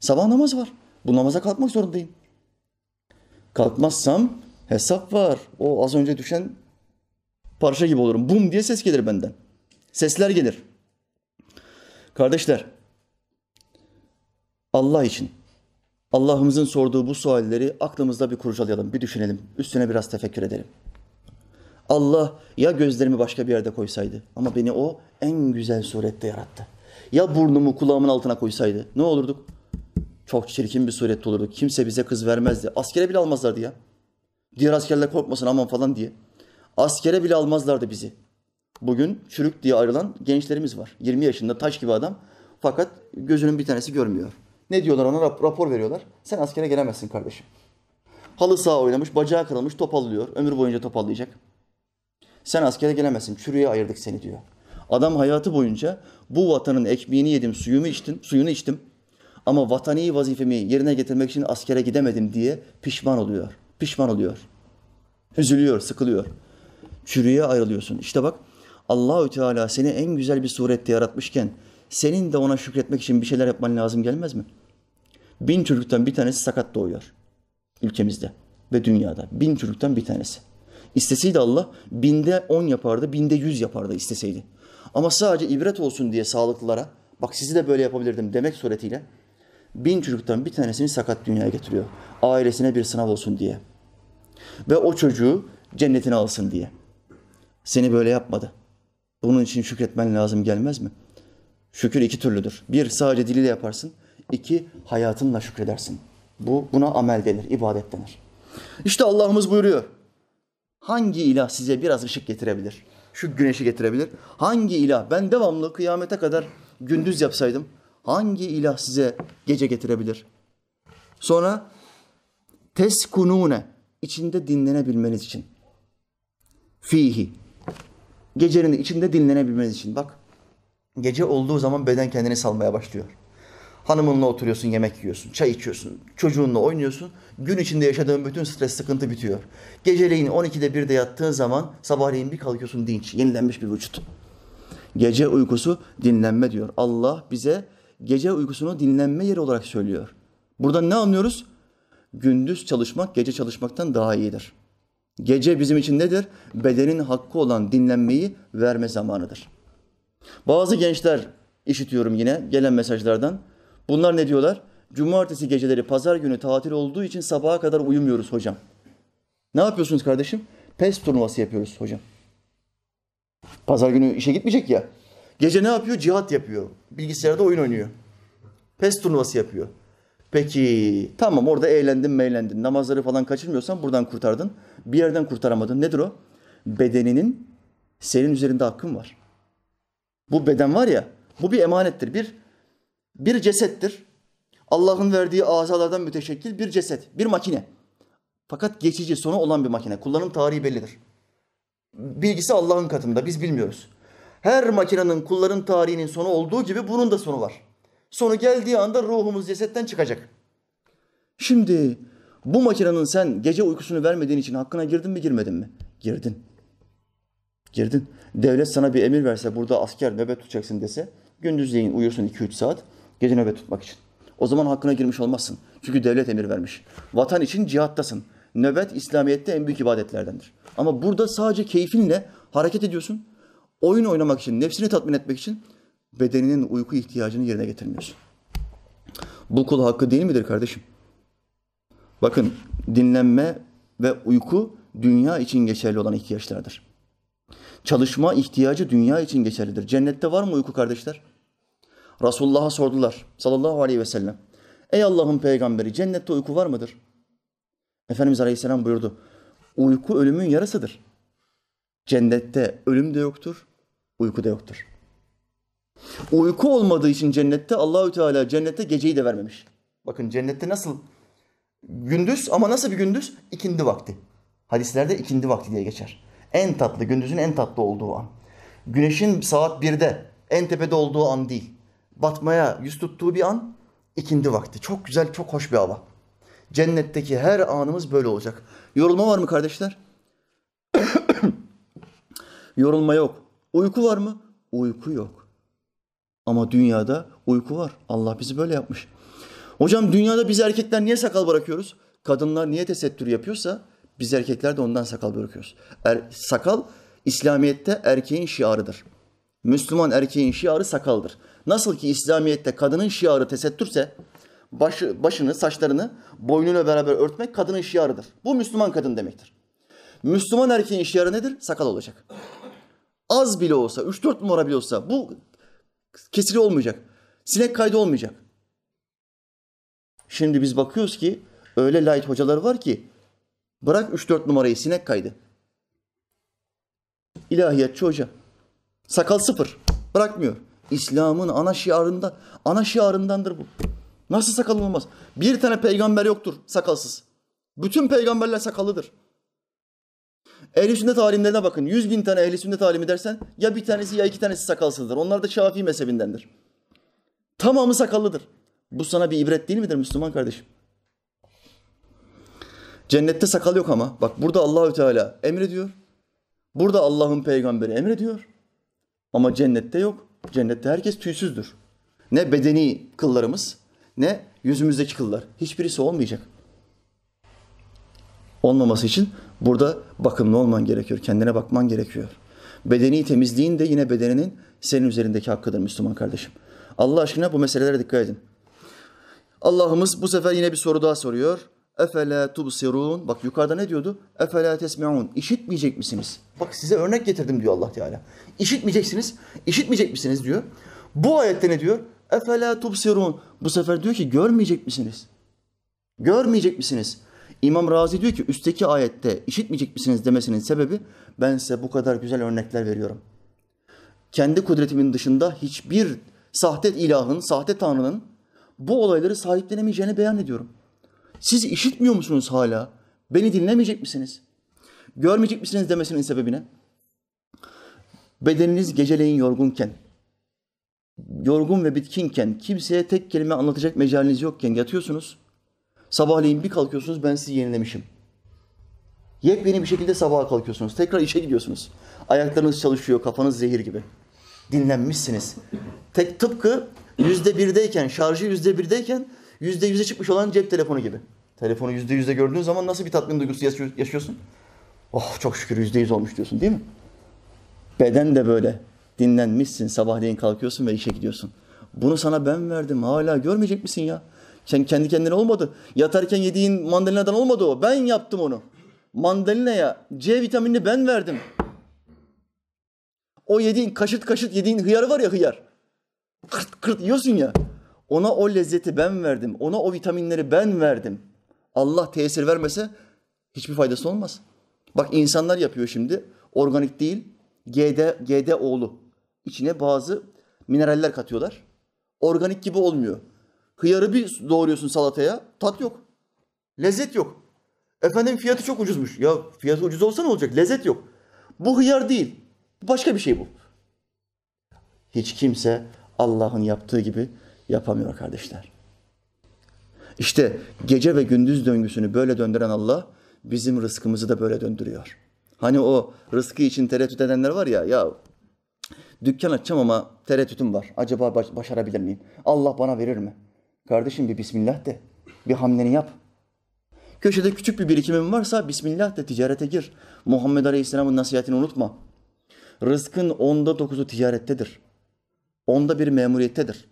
Sabah namaz var. Bu namaza kalkmak zorundayım. Kalkmazsam hesap var. O az önce düşen parça gibi olurum. Bum diye ses gelir benden. Sesler gelir. Kardeşler, Allah için Allah'ımızın sorduğu bu sualleri aklımızda bir kurcalayalım, bir düşünelim. Üstüne biraz tefekkür edelim. Allah ya gözlerimi başka bir yerde koysaydı ama beni o en güzel surette yarattı. Ya burnumu kulağımın altına koysaydı ne olurduk? Çok çirkin bir surette olurduk. Kimse bize kız vermezdi. Askere bile almazlardı ya. Diğer askerler korkmasın aman falan diye. Askere bile almazlardı bizi. Bugün çürük diye ayrılan gençlerimiz var. 20 yaşında taş gibi adam fakat gözünün bir tanesi görmüyor. Ne diyorlar ona? Rapor veriyorlar. Sen askere gelemezsin kardeşim. Halı saha oynamış, bacağı kırılmış, topallıyor. Ömür boyunca topallayacak. Sen askere gelemezsin. Çürüye ayırdık seni diyor. Adam hayatı boyunca bu vatanın ekmeğini yedim, suyumu içtim, suyunu içtim. Ama vatani vazifemi yerine getirmek için askere gidemedim diye pişman oluyor. Pişman oluyor. Üzülüyor, sıkılıyor. Çürüye ayrılıyorsun. İşte bak Allahü Teala seni en güzel bir surette yaratmışken senin de ona şükretmek için bir şeyler yapman lazım gelmez mi? Bin çocuktan bir tanesi sakat doğuyor. ülkemizde ve dünyada. Bin çocuktan bir tanesi. İsteseydi Allah binde on yapardı, binde yüz yapardı isteseydi. Ama sadece ibret olsun diye sağlıklılara, bak sizi de böyle yapabilirdim demek suretiyle bin çocuktan bir tanesini sakat dünyaya getiriyor. Ailesine bir sınav olsun diye. Ve o çocuğu cennetine alsın diye. Seni böyle yapmadı. Bunun için şükretmen lazım gelmez mi? Şükür iki türlüdür. Bir, sadece diliyle yaparsın. İki, hayatınla şükredersin. Bu, buna amel denir, ibadet denir. İşte Allah'ımız buyuruyor. Hangi ilah size biraz ışık getirebilir? Şu güneşi getirebilir. Hangi ilah? Ben devamlı kıyamete kadar gündüz yapsaydım hangi ilah size gece getirebilir? Sonra teskunune içinde dinlenebilmeniz için. Fihi. Gecenin içinde dinlenebilmeniz için. Bak gece olduğu zaman beden kendini salmaya başlıyor. Hanımınla oturuyorsun, yemek yiyorsun, çay içiyorsun, çocuğunla oynuyorsun. Gün içinde yaşadığın bütün stres, sıkıntı bitiyor. Geceleyin 12'de 1'de yattığın zaman sabahleyin bir kalkıyorsun dinç, yenilenmiş bir vücut. Gece uykusu dinlenme diyor. Allah bize gece uykusunu dinlenme yeri olarak söylüyor. Buradan ne anlıyoruz? Gündüz çalışmak gece çalışmaktan daha iyidir. Gece bizim için nedir? Bedenin hakkı olan dinlenmeyi verme zamanıdır. Bazı gençler işitiyorum yine gelen mesajlardan. Bunlar ne diyorlar? Cumartesi geceleri pazar günü tatil olduğu için sabaha kadar uyumuyoruz hocam. Ne yapıyorsunuz kardeşim? PES turnuvası yapıyoruz hocam. Pazar günü işe gitmeyecek ya. Gece ne yapıyor? Cihat yapıyor. Bilgisayarda oyun oynuyor. PES turnuvası yapıyor. Peki tamam orada eğlendin meğlendin. Namazları falan kaçırmıyorsan buradan kurtardın. Bir yerden kurtaramadın. Nedir o? Bedeninin senin üzerinde hakkın var. Bu beden var ya bu bir emanettir. Bir, bir cesettir. Allah'ın verdiği azalardan müteşekkil bir ceset, bir makine. Fakat geçici sonu olan bir makine. Kullanım tarihi bellidir. Bilgisi Allah'ın katında. Biz bilmiyoruz. Her makinenin kullanım tarihinin sonu olduğu gibi bunun da sonu var. Sonu geldiği anda ruhumuz cesetten çıkacak. Şimdi bu makinenin sen gece uykusunu vermediğin için hakkına girdin mi girmedin mi? Girdin. Girdin. Devlet sana bir emir verse burada asker nöbet tutacaksın dese gündüzleyin uyursun 2-3 saat gece nöbet tutmak için. O zaman hakkına girmiş olmazsın. Çünkü devlet emir vermiş. Vatan için cihattasın. Nöbet İslamiyet'te en büyük ibadetlerdendir. Ama burada sadece keyfinle hareket ediyorsun. Oyun oynamak için, nefsini tatmin etmek için bedeninin uyku ihtiyacını yerine getirmiyorsun. Bu kul hakkı değil midir kardeşim? Bakın dinlenme ve uyku dünya için geçerli olan ihtiyaçlardır. Çalışma ihtiyacı dünya için geçerlidir. Cennette var mı uyku kardeşler? Resulullah'a sordular sallallahu aleyhi ve sellem. Ey Allah'ın peygamberi cennette uyku var mıdır? Efendimiz aleyhisselam buyurdu. Uyku ölümün yarısıdır. Cennette ölüm de yoktur, uyku da yoktur. Uyku olmadığı için cennette Allahü Teala cennette geceyi de vermemiş. Bakın cennette nasıl gündüz ama nasıl bir gündüz? İkindi vakti. Hadislerde ikindi vakti diye geçer. En tatlı, gündüzün en tatlı olduğu an. Güneşin saat birde en tepede olduğu an değil. Batmaya yüz tuttuğu bir an ikindi vakti. Çok güzel, çok hoş bir hava. Cennetteki her anımız böyle olacak. Yorulma var mı kardeşler? <coughs> Yorulma yok. Uyku var mı? Uyku yok. Ama dünyada uyku var. Allah bizi böyle yapmış. Hocam dünyada biz erkekler niye sakal bırakıyoruz? Kadınlar niye tesettür yapıyorsa biz erkekler de ondan sakal bırakıyoruz. Er, sakal İslamiyet'te erkeğin şiarıdır. Müslüman erkeğin şiarı sakaldır. Nasıl ki İslamiyet'te kadının şiarı tesettürse başı, başını, saçlarını boynuyla beraber örtmek kadının şiarıdır. Bu Müslüman kadın demektir. Müslüman erkeğin şiarı nedir? Sakal olacak. Az bile olsa, 3-4 numara bile olsa bu kesili olmayacak. Sinek kaydı olmayacak. Şimdi biz bakıyoruz ki öyle light hocalar var ki bırak 3-4 numarayı sinek kaydı. İlahiyatçı hoca. Sakal sıfır. Bırakmıyor. İslam'ın ana şiarında, ana şiarındandır bu. Nasıl sakal olmaz? Bir tane peygamber yoktur sakalsız. Bütün peygamberler sakallıdır. Ehli sünnet alimlerine bakın. Yüz bin tane ehli sünnet alimi dersen ya bir tanesi ya iki tanesi sakalsızdır. Onlar da Şafii mezhebindendir. Tamamı sakallıdır. Bu sana bir ibret değil midir Müslüman kardeşim? Cennette sakal yok ama. Bak burada Allahü Teala emrediyor. Burada Allah'ın peygamberi emrediyor. Ama cennette yok. Cennette herkes tüysüzdür. Ne bedeni kıllarımız ne yüzümüzdeki kıllar. Hiçbirisi olmayacak. Olmaması için burada bakımlı olman gerekiyor. Kendine bakman gerekiyor. Bedeni temizliğin de yine bedeninin senin üzerindeki hakkıdır Müslüman kardeşim. Allah aşkına bu meselelere dikkat edin. Allah'ımız bu sefer yine bir soru daha soruyor. Efela tubsirun. Bak yukarıda ne diyordu? Efela tesmeun. İşitmeyecek misiniz? Bak size örnek getirdim diyor Allah Teala. İşitmeyeceksiniz. İşitmeyecek misiniz diyor. Bu ayette ne diyor? Efela tubsirun. Bu sefer diyor ki görmeyecek misiniz? Görmeyecek misiniz? İmam Razi diyor ki üstteki ayette işitmeyecek misiniz demesinin sebebi ben size bu kadar güzel örnekler veriyorum. Kendi kudretimin dışında hiçbir sahte ilahın, sahte tanrının bu olayları sahiplenemeyeceğini beyan ediyorum. Siz işitmiyor musunuz hala? Beni dinlemeyecek misiniz? Görmeyecek misiniz demesinin sebebine? Bedeniniz geceleyin yorgunken, yorgun ve bitkinken, kimseye tek kelime anlatacak mecaliniz yokken yatıyorsunuz. Sabahleyin bir kalkıyorsunuz ben sizi yenilemişim. Yepyeni bir şekilde sabaha kalkıyorsunuz. Tekrar işe gidiyorsunuz. Ayaklarınız çalışıyor, kafanız zehir gibi. Dinlenmişsiniz. Tek tıpkı yüzde birdeyken, şarjı yüzde birdeyken yüzde yüze çıkmış olan cep telefonu gibi. Telefonu yüzde yüzde gördüğün zaman nasıl bir tatmin duygusu yaşıyorsun? Oh çok şükür yüzde yüz olmuş diyorsun değil mi? Beden de böyle. Dinlenmişsin, sabahleyin kalkıyorsun ve işe gidiyorsun. Bunu sana ben verdim. Hala görmeyecek misin ya? Sen kendi kendine olmadı. Yatarken yediğin mandalinadan olmadı o. Ben yaptım onu. Mandalinaya C vitaminini ben verdim. O yediğin kaşıt kaşıt yediğin hıyar var ya hıyar. Kırt kırt yiyorsun ya. Ona o lezzeti ben verdim. Ona o vitaminleri ben verdim. Allah tesir vermese hiçbir faydası olmaz. Bak insanlar yapıyor şimdi. Organik değil. GD, GD oğlu. İçine bazı mineraller katıyorlar. Organik gibi olmuyor. Hıyarı bir doğruyorsun salataya, tat yok. Lezzet yok. Efendim fiyatı çok ucuzmuş. Ya fiyatı ucuz olsa ne olacak? Lezzet yok. Bu hıyar değil. Başka bir şey bu. Hiç kimse Allah'ın yaptığı gibi yapamıyor kardeşler. İşte gece ve gündüz döngüsünü böyle döndüren Allah bizim rızkımızı da böyle döndürüyor. Hani o rızkı için tereddüt edenler var ya, ya dükkan açacağım ama tereddütüm var. Acaba başarabilir miyim? Allah bana verir mi? Kardeşim bir Bismillah de. Bir hamleni yap. Köşede küçük bir birikimin varsa Bismillah de ticarete gir. Muhammed Aleyhisselam'ın nasihatini unutma. Rızkın onda dokuzu ticarettedir. Onda bir memuriyettedir.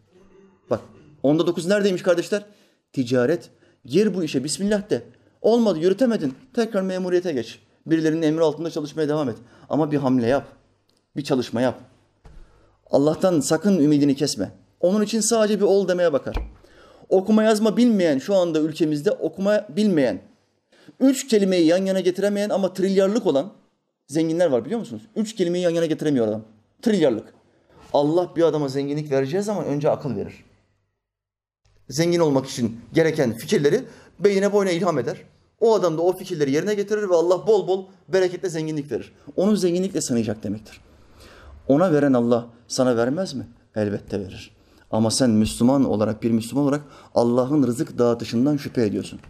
Bak onda dokuz neredeymiş kardeşler? Ticaret. Gir bu işe Bismillah de. Olmadı yürütemedin. Tekrar memuriyete geç. Birilerinin emri altında çalışmaya devam et. Ama bir hamle yap. Bir çalışma yap. Allah'tan sakın ümidini kesme. Onun için sadece bir ol demeye bakar okuma yazma bilmeyen şu anda ülkemizde okuma bilmeyen, üç kelimeyi yan yana getiremeyen ama trilyarlık olan zenginler var biliyor musunuz? Üç kelimeyi yan yana getiremiyor adam. Trilyarlık. Allah bir adama zenginlik vereceği zaman önce akıl verir. Zengin olmak için gereken fikirleri beyine boyuna ilham eder. O adam da o fikirleri yerine getirir ve Allah bol bol bereketle zenginlik verir. Onu zenginlikle sanayacak demektir. Ona veren Allah sana vermez mi? Elbette verir. Ama sen Müslüman olarak, bir Müslüman olarak Allah'ın rızık dağıtışından şüphe ediyorsun.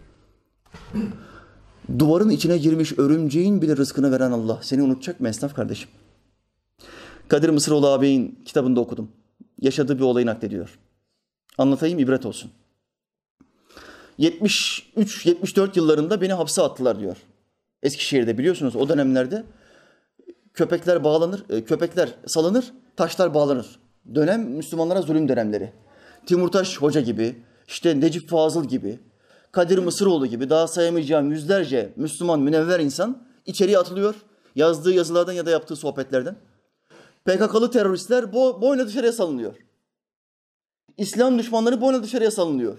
Duvarın içine girmiş örümceğin bile rızkını veren Allah. Seni unutacak mı esnaf kardeşim? Kadir Mısıroğlu ağabeyin kitabında okudum. Yaşadığı bir olayı naklediyor. Anlatayım ibret olsun. 73-74 yıllarında beni hapse attılar diyor. Eskişehir'de biliyorsunuz o dönemlerde köpekler bağlanır, e, köpekler salınır, taşlar bağlanır dönem Müslümanlara zulüm dönemleri. Timurtaş Hoca gibi, işte Necip Fazıl gibi, Kadir Mısıroğlu gibi daha sayamayacağım yüzlerce Müslüman münevver insan içeriye atılıyor. Yazdığı yazılardan ya da yaptığı sohbetlerden. PKK'lı teröristler bo boyuna dışarıya salınıyor. İslam düşmanları boyuna dışarıya salınıyor.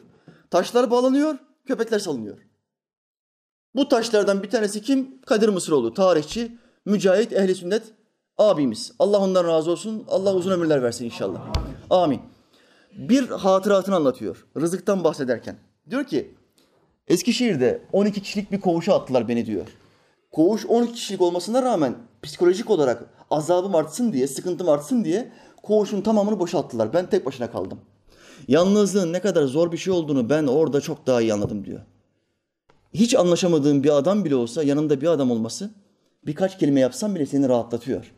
Taşlar bağlanıyor, köpekler salınıyor. Bu taşlardan bir tanesi kim? Kadir Mısıroğlu, tarihçi, mücahit, ehli sünnet abimiz. Allah ondan razı olsun. Allah uzun ömürler versin inşallah. Amin. Bir hatıratını anlatıyor. Rızıktan bahsederken. Diyor ki Eskişehir'de 12 kişilik bir koğuşa attılar beni diyor. Koğuş 12 kişilik olmasına rağmen psikolojik olarak azabım artsın diye, sıkıntım artsın diye koğuşun tamamını boşalttılar. Ben tek başına kaldım. Yalnızlığın ne kadar zor bir şey olduğunu ben orada çok daha iyi anladım diyor. Hiç anlaşamadığım bir adam bile olsa yanında bir adam olması birkaç kelime yapsam bile seni rahatlatıyor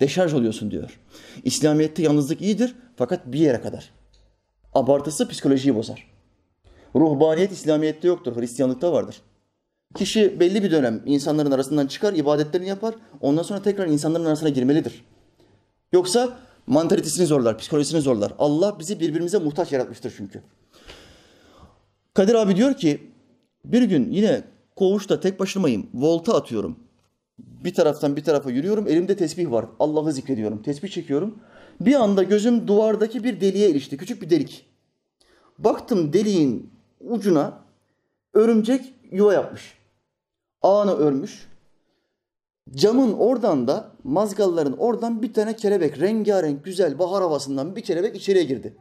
deşarj oluyorsun diyor. İslamiyet'te yalnızlık iyidir fakat bir yere kadar. Abartısı psikolojiyi bozar. Ruhbaniyet İslamiyet'te yoktur, Hristiyanlıkta vardır. Kişi belli bir dönem insanların arasından çıkar, ibadetlerini yapar. Ondan sonra tekrar insanların arasına girmelidir. Yoksa mantalitesini zorlar, psikolojisini zorlar. Allah bizi birbirimize muhtaç yaratmıştır çünkü. Kadir abi diyor ki bir gün yine koğuşta tek başımayım. Volta atıyorum. Bir taraftan bir tarafa yürüyorum. Elimde tesbih var. Allah'ı zikrediyorum. Tesbih çekiyorum. Bir anda gözüm duvardaki bir deliğe ilişti. Küçük bir delik. Baktım deliğin ucuna örümcek yuva yapmış. Ağını örmüş. Camın oradan da mazgalların oradan bir tane kelebek rengarenk güzel bahar havasından bir kelebek içeriye girdi.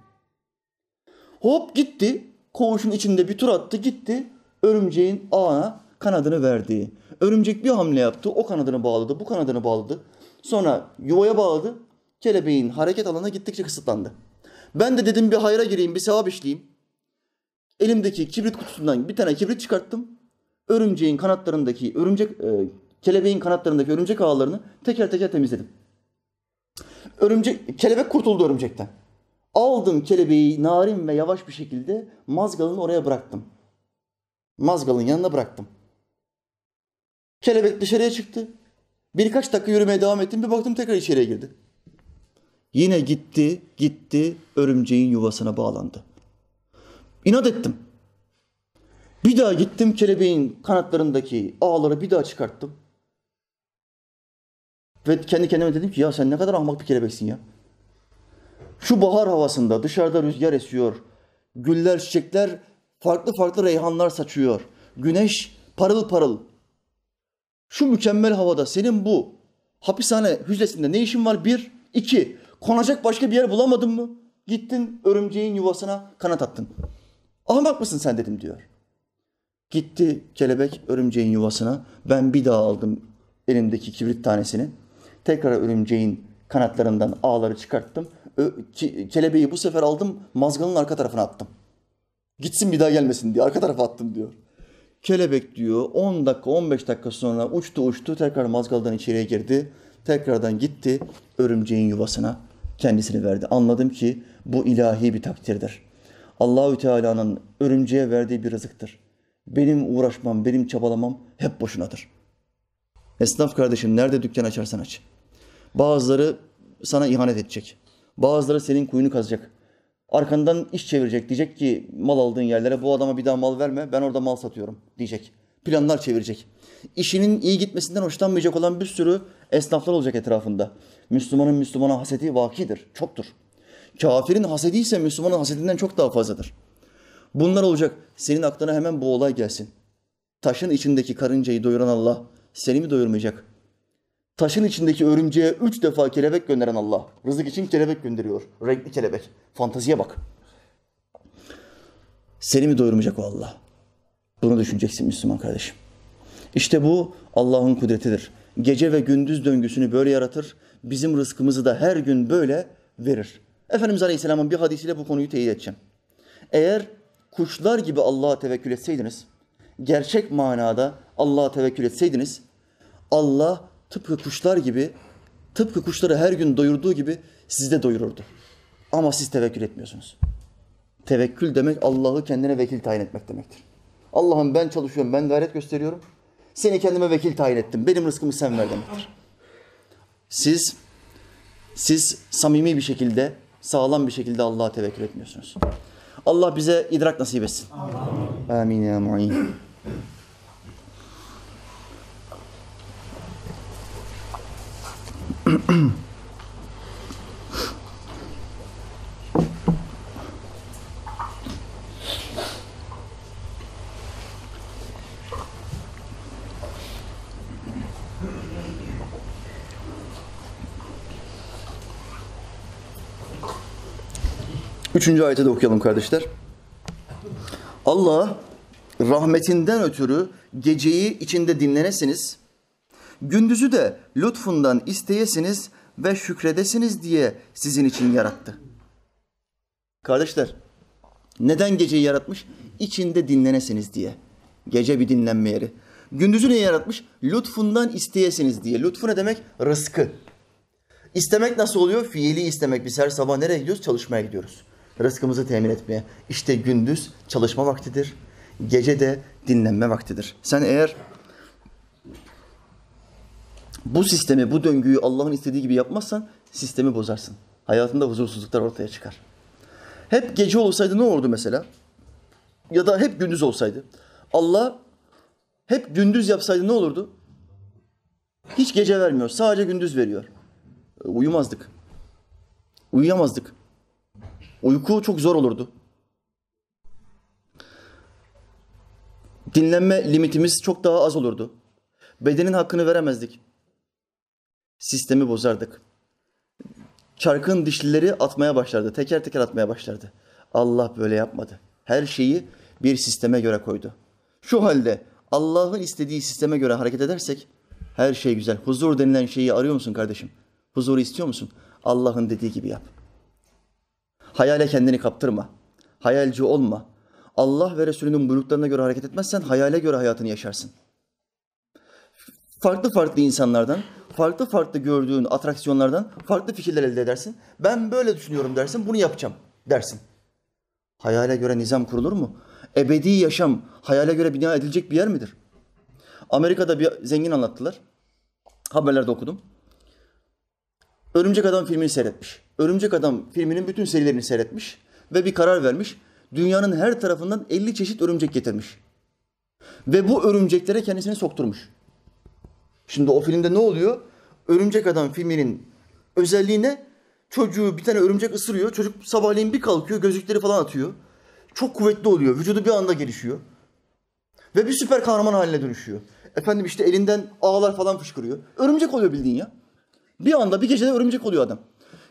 Hop gitti. Koğuşun içinde bir tur attı gitti. Örümceğin ağına kanadını verdi. Örümcek bir hamle yaptı. O kanadını bağladı. Bu kanadını bağladı. Sonra yuvaya bağladı. Kelebeğin hareket alanı gittikçe kısıtlandı. Ben de dedim bir hayra gireyim, bir sevap işleyeyim. Elimdeki kibrit kutusundan bir tane kibrit çıkarttım. Örümceğin kanatlarındaki, örümcek e, kelebeğin kanatlarındaki örümcek ağlarını teker teker temizledim. Örümcek, kelebek kurtuldu örümcekten. Aldım kelebeği narin ve yavaş bir şekilde mazgalın oraya bıraktım. Mazgalın yanına bıraktım. Kelebek dışarıya çıktı. Birkaç dakika yürümeye devam ettim. Bir baktım tekrar içeriye girdi. Yine gitti, gitti, örümceğin yuvasına bağlandı. İnat ettim. Bir daha gittim kelebeğin kanatlarındaki ağları bir daha çıkarttım. Ve kendi kendime dedim ki ya sen ne kadar ahmak bir kelebeksin ya. Şu bahar havasında dışarıda rüzgar esiyor. Güller, çiçekler farklı farklı reyhanlar saçıyor. Güneş parıl parıl. Şu mükemmel havada senin bu hapishane hücresinde ne işin var? Bir, iki. Konacak başka bir yer bulamadın mı? Gittin örümceğin yuvasına kanat attın. Ahmak mısın sen dedim diyor. Gitti kelebek örümceğin yuvasına. Ben bir daha aldım elimdeki kibrit tanesini. Tekrar örümceğin kanatlarından ağları çıkarttım. Ö- kelebeği bu sefer aldım mazgalın arka tarafına attım. Gitsin bir daha gelmesin diye arka tarafa attım diyor. Kelebek diyor 10 dakika 15 dakika sonra uçtu uçtu tekrar mazgaldan içeriye girdi. Tekrardan gitti örümceğin yuvasına kendisini verdi. Anladım ki bu ilahi bir takdirdir. Allahü Teala'nın örümceğe verdiği bir rızıktır. Benim uğraşmam, benim çabalamam hep boşunadır. Esnaf kardeşim nerede dükkan açarsan aç. Bazıları sana ihanet edecek. Bazıları senin kuyunu kazacak. Arkandan iş çevirecek. Diyecek ki mal aldığın yerlere bu adama bir daha mal verme. Ben orada mal satıyorum diyecek. Planlar çevirecek. İşinin iyi gitmesinden hoşlanmayacak olan bir sürü esnaflar olacak etrafında. Müslümanın Müslümana hasedi vakidir. Çoktur. Kafirin hasedi ise Müslümanın hasedinden çok daha fazladır. Bunlar olacak. Senin aklına hemen bu olay gelsin. Taşın içindeki karıncayı doyuran Allah seni mi doyurmayacak? Taşın içindeki örümceğe üç defa kelebek gönderen Allah. Rızık için kelebek gönderiyor. Renkli kelebek. Fantaziye bak. Seni mi doyurmayacak o Allah? Bunu düşüneceksin Müslüman kardeşim. İşte bu Allah'ın kudretidir. Gece ve gündüz döngüsünü böyle yaratır. Bizim rızkımızı da her gün böyle verir. Efendimiz Aleyhisselam'ın bir hadisiyle bu konuyu teyit edeceğim. Eğer kuşlar gibi Allah'a tevekkül etseydiniz, gerçek manada Allah'a tevekkül etseydiniz, Allah tıpkı kuşlar gibi, tıpkı kuşları her gün doyurduğu gibi sizi de doyururdu. Ama siz tevekkül etmiyorsunuz. Tevekkül demek Allah'ı kendine vekil tayin etmek demektir. Allah'ım ben çalışıyorum, ben gayret gösteriyorum. Seni kendime vekil tayin ettim. Benim rızkımı sen ver demektir. Siz siz samimi bir şekilde, sağlam bir şekilde Allah'a tevekkül etmiyorsunuz. Allah bize idrak nasip etsin. Amin ya mu'in. Üçüncü ayeti de okuyalım kardeşler. Allah rahmetinden ötürü geceyi içinde dinlenesiniz, gündüzü de lütfundan isteyesiniz ve şükredesiniz diye sizin için yarattı. Kardeşler, neden geceyi yaratmış? İçinde dinlenesiniz diye. Gece bir dinlenme yeri. Gündüzü niye yaratmış? Lütfundan isteyesiniz diye. Lütfu ne demek? Rızkı. İstemek nasıl oluyor? Fiili istemek. Biz her sabah nereye gidiyoruz? Çalışmaya gidiyoruz. Rızkımızı temin etmeye. İşte gündüz çalışma vaktidir. Gece de dinlenme vaktidir. Sen eğer bu sistemi, bu döngüyü Allah'ın istediği gibi yapmazsan sistemi bozarsın. Hayatında huzursuzluklar ortaya çıkar. Hep gece olsaydı ne olurdu mesela? Ya da hep gündüz olsaydı. Allah hep gündüz yapsaydı ne olurdu? Hiç gece vermiyor, sadece gündüz veriyor. Uyumazdık. Uyuyamazdık. Uyku çok zor olurdu. Dinlenme limitimiz çok daha az olurdu. Bedenin hakkını veremezdik. Sistemi bozardık. Çarkın dişlileri atmaya başlardı. Teker teker atmaya başlardı. Allah böyle yapmadı. Her şeyi bir sisteme göre koydu. Şu halde Allah'ın istediği sisteme göre hareket edersek her şey güzel. Huzur denilen şeyi arıyor musun kardeşim? Huzuru istiyor musun? Allah'ın dediği gibi yap. Hayale kendini kaptırma. Hayalci olma. Allah ve Resulünün buyruklarına göre hareket etmezsen hayale göre hayatını yaşarsın. Farklı farklı insanlardan, farklı farklı gördüğün atraksiyonlardan farklı fikirler elde edersin. Ben böyle düşünüyorum dersin, bunu yapacağım dersin. Hayale göre nizam kurulur mu? Ebedi yaşam hayale göre bina edilecek bir yer midir? Amerika'da bir zengin anlattılar. Haberlerde okudum. Örümcek Adam filmini seyretmiş. Örümcek Adam filminin bütün serilerini seyretmiş ve bir karar vermiş. Dünyanın her tarafından 50 çeşit örümcek getirmiş. Ve bu örümceklere kendisini sokturmuş. Şimdi o filmde ne oluyor? Örümcek Adam filminin özelliği ne? Çocuğu bir tane örümcek ısırıyor. Çocuk sabahleyin bir kalkıyor, gözlükleri falan atıyor. Çok kuvvetli oluyor. Vücudu bir anda gelişiyor. Ve bir süper kahraman haline dönüşüyor. Efendim işte elinden ağlar falan fışkırıyor. Örümcek oluyor bildiğin ya. Bir anda bir gecede örümcek oluyor adam.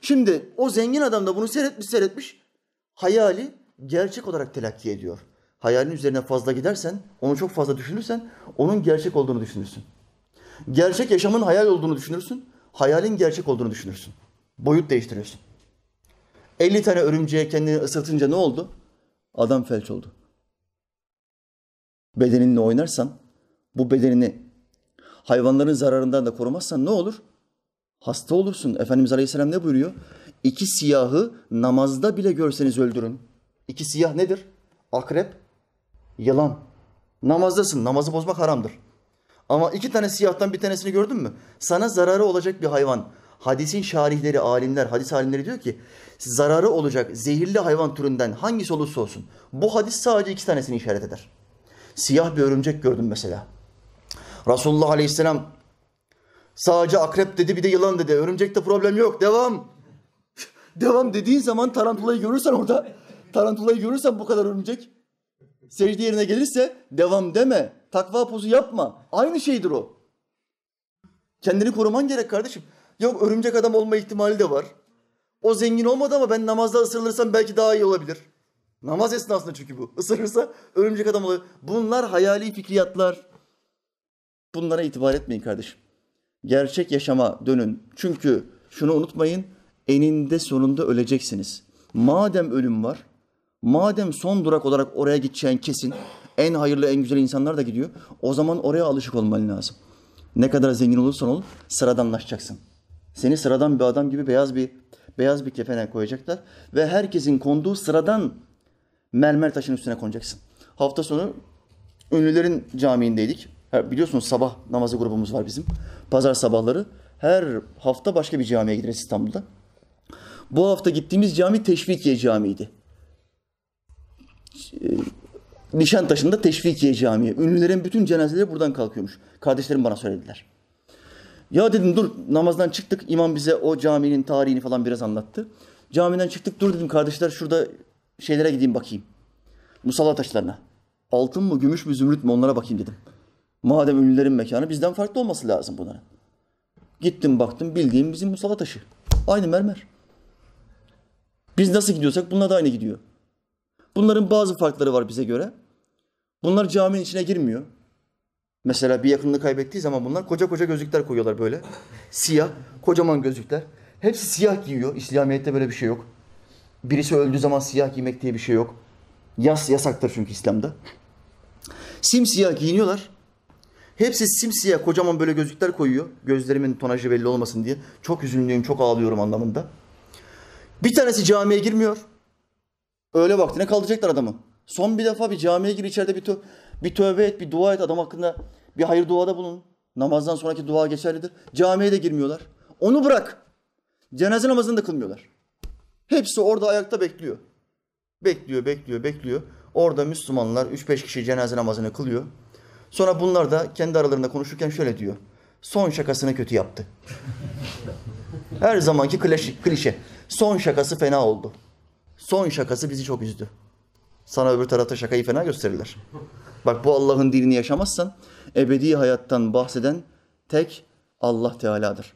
Şimdi o zengin adam da bunu seyretmiş seyretmiş. Hayali gerçek olarak telakki ediyor. Hayalin üzerine fazla gidersen, onu çok fazla düşünürsen onun gerçek olduğunu düşünürsün. Gerçek yaşamın hayal olduğunu düşünürsün. Hayalin gerçek olduğunu düşünürsün. Boyut değiştiriyorsun. 50 tane örümceğe kendini ısırtınca ne oldu? Adam felç oldu. Bedeninle oynarsan, bu bedenini hayvanların zararından da korumazsan ne olur? Hasta olursun. Efendimiz Aleyhisselam ne buyuruyor? İki siyahı namazda bile görseniz öldürün. İki siyah nedir? Akrep, yılan. Namazdasın. Namazı bozmak haramdır. Ama iki tane siyahtan bir tanesini gördün mü? Sana zararı olacak bir hayvan. Hadisin şarihleri, alimler, hadis alimleri diyor ki zararı olacak zehirli hayvan türünden hangisi olursa olsun. Bu hadis sadece iki tanesini işaret eder. Siyah bir örümcek gördüm mesela. Resulullah Aleyhisselam sadece akrep dedi bir de yılan dedi. Örümcekte problem yok. Devam. <laughs> Devam dediğin zaman tarantulayı görürsen orada tarantulayı görürsen bu kadar örümcek secde yerine gelirse devam deme. Takva pozu yapma. Aynı şeydir o. Kendini koruman gerek kardeşim. Yok örümcek adam olma ihtimali de var. O zengin olmadı ama ben namazda ısırılırsam belki daha iyi olabilir. Namaz esnasında çünkü bu. Isırırsa örümcek adam oluyor. Bunlar hayali fikriyatlar. Bunlara itibar etmeyin kardeşim. Gerçek yaşama dönün. Çünkü şunu unutmayın. Eninde sonunda öleceksiniz. Madem ölüm var, madem son durak olarak oraya gideceğin kesin, en hayırlı, en güzel insanlar da gidiyor. O zaman oraya alışık olman lazım. Ne kadar zengin olursan ol, sıradanlaşacaksın. Seni sıradan bir adam gibi beyaz bir beyaz bir kefene koyacaklar ve herkesin konduğu sıradan mermer taşın üstüne konacaksın. Hafta sonu ünlülerin camiindeydik. Biliyorsunuz sabah namazı grubumuz var bizim. Pazar sabahları her hafta başka bir camiye gideriz İstanbul'da. Bu hafta gittiğimiz cami Teşvikiye Camii'ydi. Nişantaşı'nda Teşvikiye Camii. Ünlülerin bütün cenazeleri buradan kalkıyormuş. Kardeşlerim bana söylediler. Ya dedim dur namazdan çıktık. İmam bize o caminin tarihini falan biraz anlattı. Camiden çıktık dur dedim kardeşler şurada şeylere gideyim bakayım. Musalla taşlarına. Altın mı, gümüş mü, zümrüt mü onlara bakayım dedim. Madem ünlülerin mekanı bizden farklı olması lazım bunların. Gittim baktım bildiğim bizim musalla taşı. Aynı mermer. Biz nasıl gidiyorsak bunlar da aynı gidiyor. Bunların bazı farkları var bize göre. Bunlar caminin içine girmiyor. Mesela bir yakınını kaybettiği zaman bunlar koca koca gözlükler koyuyorlar böyle. Siyah, kocaman gözlükler. Hepsi siyah giyiyor. İslamiyet'te böyle bir şey yok. Birisi öldüğü zaman siyah giymek diye bir şey yok. Yas yasaktır çünkü İslam'da. Simsiyah giyiniyorlar. Hepsi simsiyah kocaman böyle gözlükler koyuyor. Gözlerimin tonajı belli olmasın diye. Çok üzünlüyüm, çok ağlıyorum anlamında. Bir tanesi camiye girmiyor. Öğle vaktine kaldıracaklar adamı. Son bir defa bir camiye gir içeride bir to Bir tövbe et, bir dua et adam hakkında. Bir hayır duada bulun. Namazdan sonraki dua geçerlidir. Camiye de girmiyorlar. Onu bırak. Cenaze namazını da kılmıyorlar. Hepsi orada ayakta bekliyor. Bekliyor, bekliyor, bekliyor. Orada Müslümanlar 3-5 kişi cenaze namazını kılıyor. Sonra bunlar da kendi aralarında konuşurken şöyle diyor. Son şakasını kötü yaptı. Her zamanki klişe. Son şakası fena oldu. Son şakası bizi çok üzdü. Sana öbür tarafta şakayı fena gösterirler. Bak bu Allah'ın dinini yaşamazsan ebedi hayattan bahseden tek Allah Teala'dır.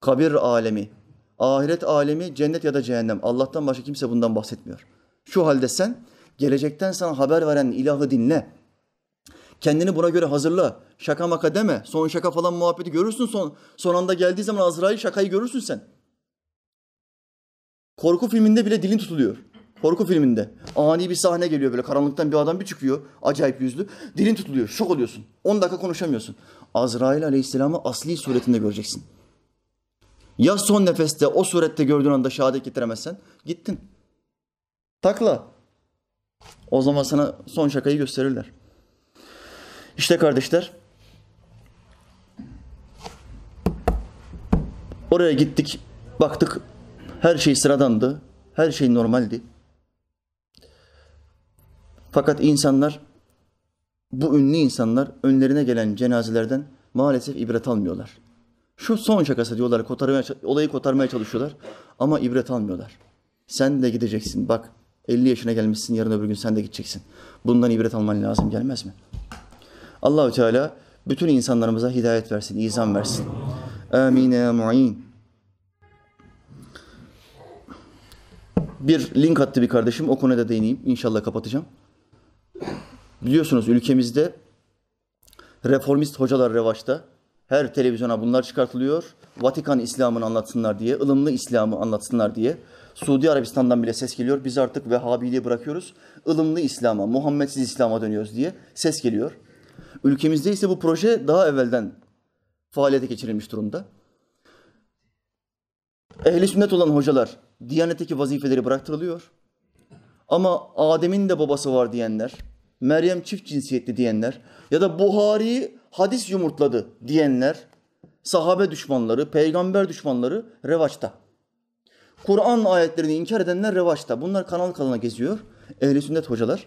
Kabir alemi, ahiret alemi, cennet ya da cehennem. Allah'tan başka kimse bundan bahsetmiyor. Şu halde sen gelecekten sana haber veren ilahı dinle. Kendini buna göre hazırla. Şaka maka deme. Son şaka falan muhabbeti görürsün son, son anda geldiği zaman Azrail şakayı görürsün sen. Korku filminde bile dilin tutuluyor. Korku filminde. Ani bir sahne geliyor böyle karanlıktan bir adam bir çıkıyor. Acayip yüzlü. Dilin tutuluyor. Şok oluyorsun. 10 dakika konuşamıyorsun. Azrail aleyhisselamı asli suretinde göreceksin. Ya son nefeste o surette gördüğün anda şehadet getiremezsen gittin. Takla. O zaman sana son şakayı gösterirler. İşte kardeşler. Oraya gittik. Baktık her şey sıradandı. Her şey normaldi. Fakat insanlar, bu ünlü insanlar önlerine gelen cenazelerden maalesef ibret almıyorlar. Şu son şakası diyorlar, kotarmaya, olayı kotarmaya çalışıyorlar ama ibret almıyorlar. Sen de gideceksin. Bak 50 yaşına gelmişsin, yarın öbür gün sen de gideceksin. Bundan ibret alman lazım, gelmez mi? Allahü Teala bütün insanlarımıza hidayet versin, izan versin. Amin ya mu'in. Bir link attı bir kardeşim. O konuda değineyim. İnşallah kapatacağım. Biliyorsunuz ülkemizde reformist hocalar revaçta. Her televizyona bunlar çıkartılıyor. Vatikan İslam'ını anlatsınlar diye, ılımlı İslam'ı anlatsınlar diye. Suudi Arabistan'dan bile ses geliyor. Biz artık Vehhabiliği bırakıyoruz. ılımlı İslam'a, Muhammedsiz İslam'a dönüyoruz diye ses geliyor. Ülkemizde ise bu proje daha evvelden faaliyete geçirilmiş durumda. Ehli sünnet olan hocalar Diyanetteki vazifeleri bıraktırılıyor. Ama Adem'in de babası var diyenler, Meryem çift cinsiyetli diyenler ya da Buhari hadis yumurtladı diyenler, sahabe düşmanları, peygamber düşmanları revaçta. Kur'an ayetlerini inkar edenler revaçta. Bunlar kanal kanala geziyor. Ehli sünnet hocalar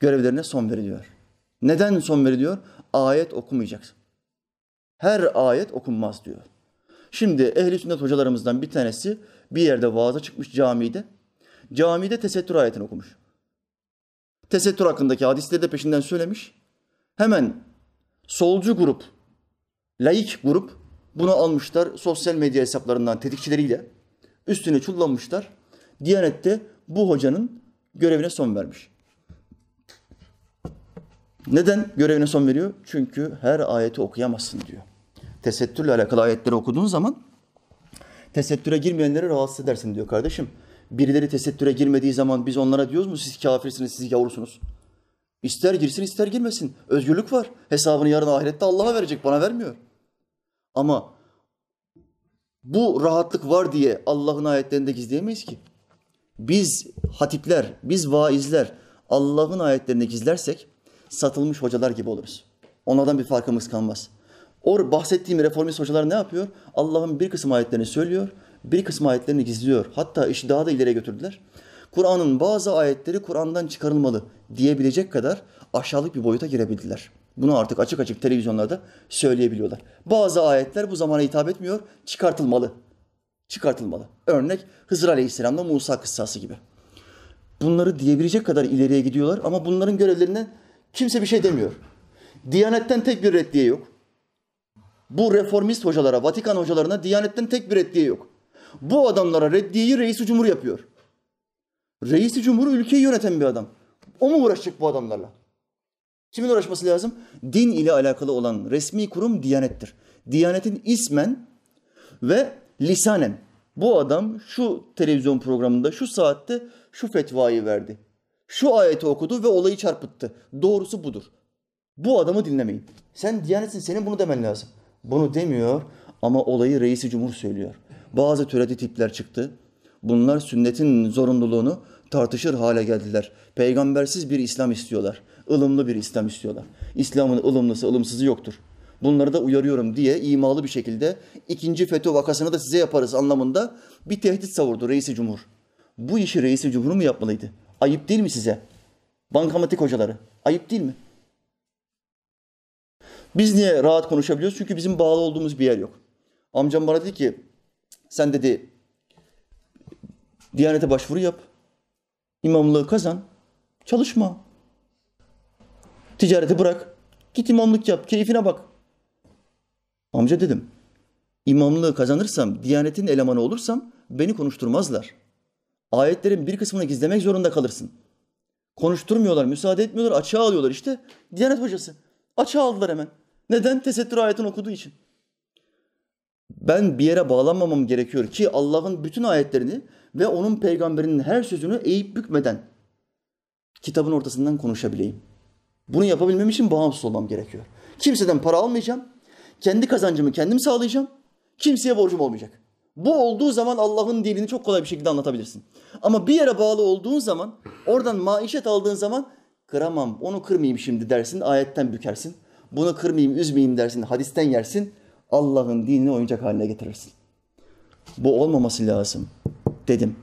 görevlerine son veriliyor. Neden son veriliyor? Ayet okumayacaksın. Her ayet okunmaz diyor. Şimdi ehli sünnet hocalarımızdan bir tanesi bir yerde vaaza çıkmış camide. Camide tesettür ayetini okumuş. Tesettür hakkındaki hadisleri de peşinden söylemiş. Hemen solcu grup, laik grup bunu almışlar sosyal medya hesaplarından tetikçileriyle üstüne çullanmışlar. Diyanette bu hocanın görevine son vermiş. Neden görevine son veriyor? Çünkü her ayeti okuyamazsın diyor. Tesettürle alakalı ayetleri okuduğun zaman tesettüre girmeyenleri rahatsız edersin diyor kardeşim. Birileri tesettüre girmediği zaman biz onlara diyoruz mu siz kafirsiniz, siz yavrusunuz. İster girsin ister girmesin. Özgürlük var. Hesabını yarın ahirette Allah'a verecek, bana vermiyor. Ama bu rahatlık var diye Allah'ın ayetlerinde gizleyemeyiz ki. Biz hatipler, biz vaizler Allah'ın ayetlerini gizlersek satılmış hocalar gibi oluruz. Onlardan bir farkımız kalmaz. O bahsettiğim reformist hocalar ne yapıyor? Allah'ın bir kısım ayetlerini söylüyor, bir kısım ayetlerini gizliyor. Hatta işi daha da ileriye götürdüler. Kur'an'ın bazı ayetleri Kur'an'dan çıkarılmalı diyebilecek kadar aşağılık bir boyuta girebildiler. Bunu artık açık açık televizyonlarda söyleyebiliyorlar. Bazı ayetler bu zamana hitap etmiyor, çıkartılmalı. Çıkartılmalı. Örnek Hızır Aleyhisselam'la Musa kıssası gibi. Bunları diyebilecek kadar ileriye gidiyorlar ama bunların görevlerinden kimse bir şey demiyor. Diyanetten tek bir reddiye yok. Bu reformist hocalara, Vatikan hocalarına Diyanetten tek bir reddiye yok. Bu adamlara reddiyeyi reisi cumhur yapıyor. Reisi cumhur ülkeyi yöneten bir adam. O mu uğraşacak bu adamlarla? Kimin uğraşması lazım? Din ile alakalı olan resmi kurum Diyanettir. Diyanetin ismen ve lisanen bu adam şu televizyon programında şu saatte şu fetvayı verdi. Şu ayeti okudu ve olayı çarpıttı. Doğrusu budur. Bu adamı dinlemeyin. Sen Diyanetsin senin bunu demen lazım. Bunu demiyor ama olayı reisi cumhur söylüyor. Bazı türedi tipler çıktı. Bunlar sünnetin zorunluluğunu tartışır hale geldiler. Peygambersiz bir İslam istiyorlar. ılımlı bir İslam istiyorlar. İslam'ın ılımlısı, ılımsızı yoktur. Bunları da uyarıyorum diye imalı bir şekilde ikinci FETÖ vakasını da size yaparız anlamında bir tehdit savurdu reisi cumhur. Bu işi reisi cumhur mu yapmalıydı? Ayıp değil mi size? Bankamatik hocaları. Ayıp değil mi? Biz niye rahat konuşabiliyoruz? Çünkü bizim bağlı olduğumuz bir yer yok. Amcam bana dedi ki sen dedi Diyanete başvuru yap. İmamlığı kazan. Çalışma. Ticareti bırak. Git imamlık yap. Keyfine bak. Amca dedim. İmamlığı kazanırsam, Diyanetin elemanı olursam beni konuşturmazlar. Ayetlerin bir kısmını gizlemek zorunda kalırsın. Konuşturmuyorlar, müsaade etmiyorlar, açığa alıyorlar işte. Diyanet hocası. Açığa aldılar hemen. Neden? Tesettür ayetini okuduğu için. Ben bir yere bağlanmamam gerekiyor ki Allah'ın bütün ayetlerini ve onun peygamberinin her sözünü eğip bükmeden kitabın ortasından konuşabileyim. Bunu yapabilmem için bağımsız olmam gerekiyor. Kimseden para almayacağım. Kendi kazancımı kendim sağlayacağım. Kimseye borcum olmayacak. Bu olduğu zaman Allah'ın dinini çok kolay bir şekilde anlatabilirsin. Ama bir yere bağlı olduğun zaman, oradan maişet aldığın zaman kıramam, onu kırmayayım şimdi dersin, ayetten bükersin. Bunu kırmayayım, üzmeyeyim dersin, hadisten yersin. Allah'ın dinini oyuncak haline getirirsin. Bu olmaması lazım dedim.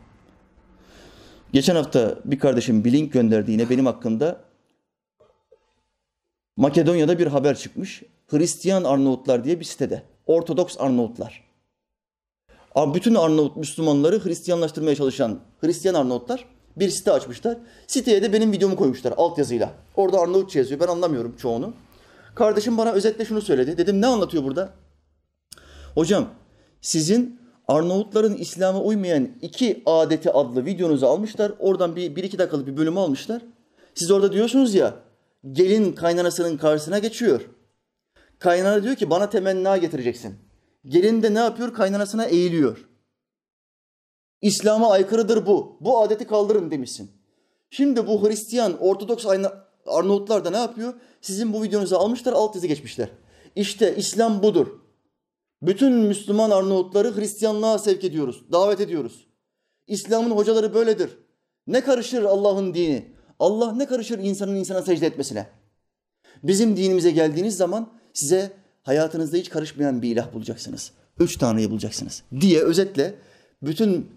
Geçen hafta bir kardeşim bir link gönderdi yine benim hakkında. Makedonya'da bir haber çıkmış. Hristiyan Arnavutlar diye bir sitede. Ortodoks Arnavutlar. Bütün Arnavut Müslümanları Hristiyanlaştırmaya çalışan Hristiyan Arnavutlar bir site açmışlar. Siteye de benim videomu koymuşlar altyazıyla. Orada Arnavutça yazıyor. Ben anlamıyorum çoğunu. Kardeşim bana özetle şunu söyledi. Dedim ne anlatıyor burada? Hocam sizin Arnavutların İslam'a uymayan iki adeti adlı videonuzu almışlar. Oradan bir, bir iki dakikalık bir bölümü almışlar. Siz orada diyorsunuz ya gelin kaynanasının karşısına geçiyor. Kaynana diyor ki bana temenna getireceksin. Gelin de ne yapıyor? Kaynanasına eğiliyor. İslam'a aykırıdır bu. Bu adeti kaldırın demişsin. Şimdi bu Hristiyan, Ortodoks Arnavutlar da ne yapıyor? Sizin bu videonuzu almışlar, alt yazı geçmişler. İşte İslam budur. Bütün Müslüman Arnavutları Hristiyanlığa sevk ediyoruz, davet ediyoruz. İslam'ın hocaları böyledir. Ne karışır Allah'ın dini? Allah ne karışır insanın insana secde etmesine? Bizim dinimize geldiğiniz zaman size hayatınızda hiç karışmayan bir ilah bulacaksınız. Üç Tanrı'yı bulacaksınız diye özetle bütün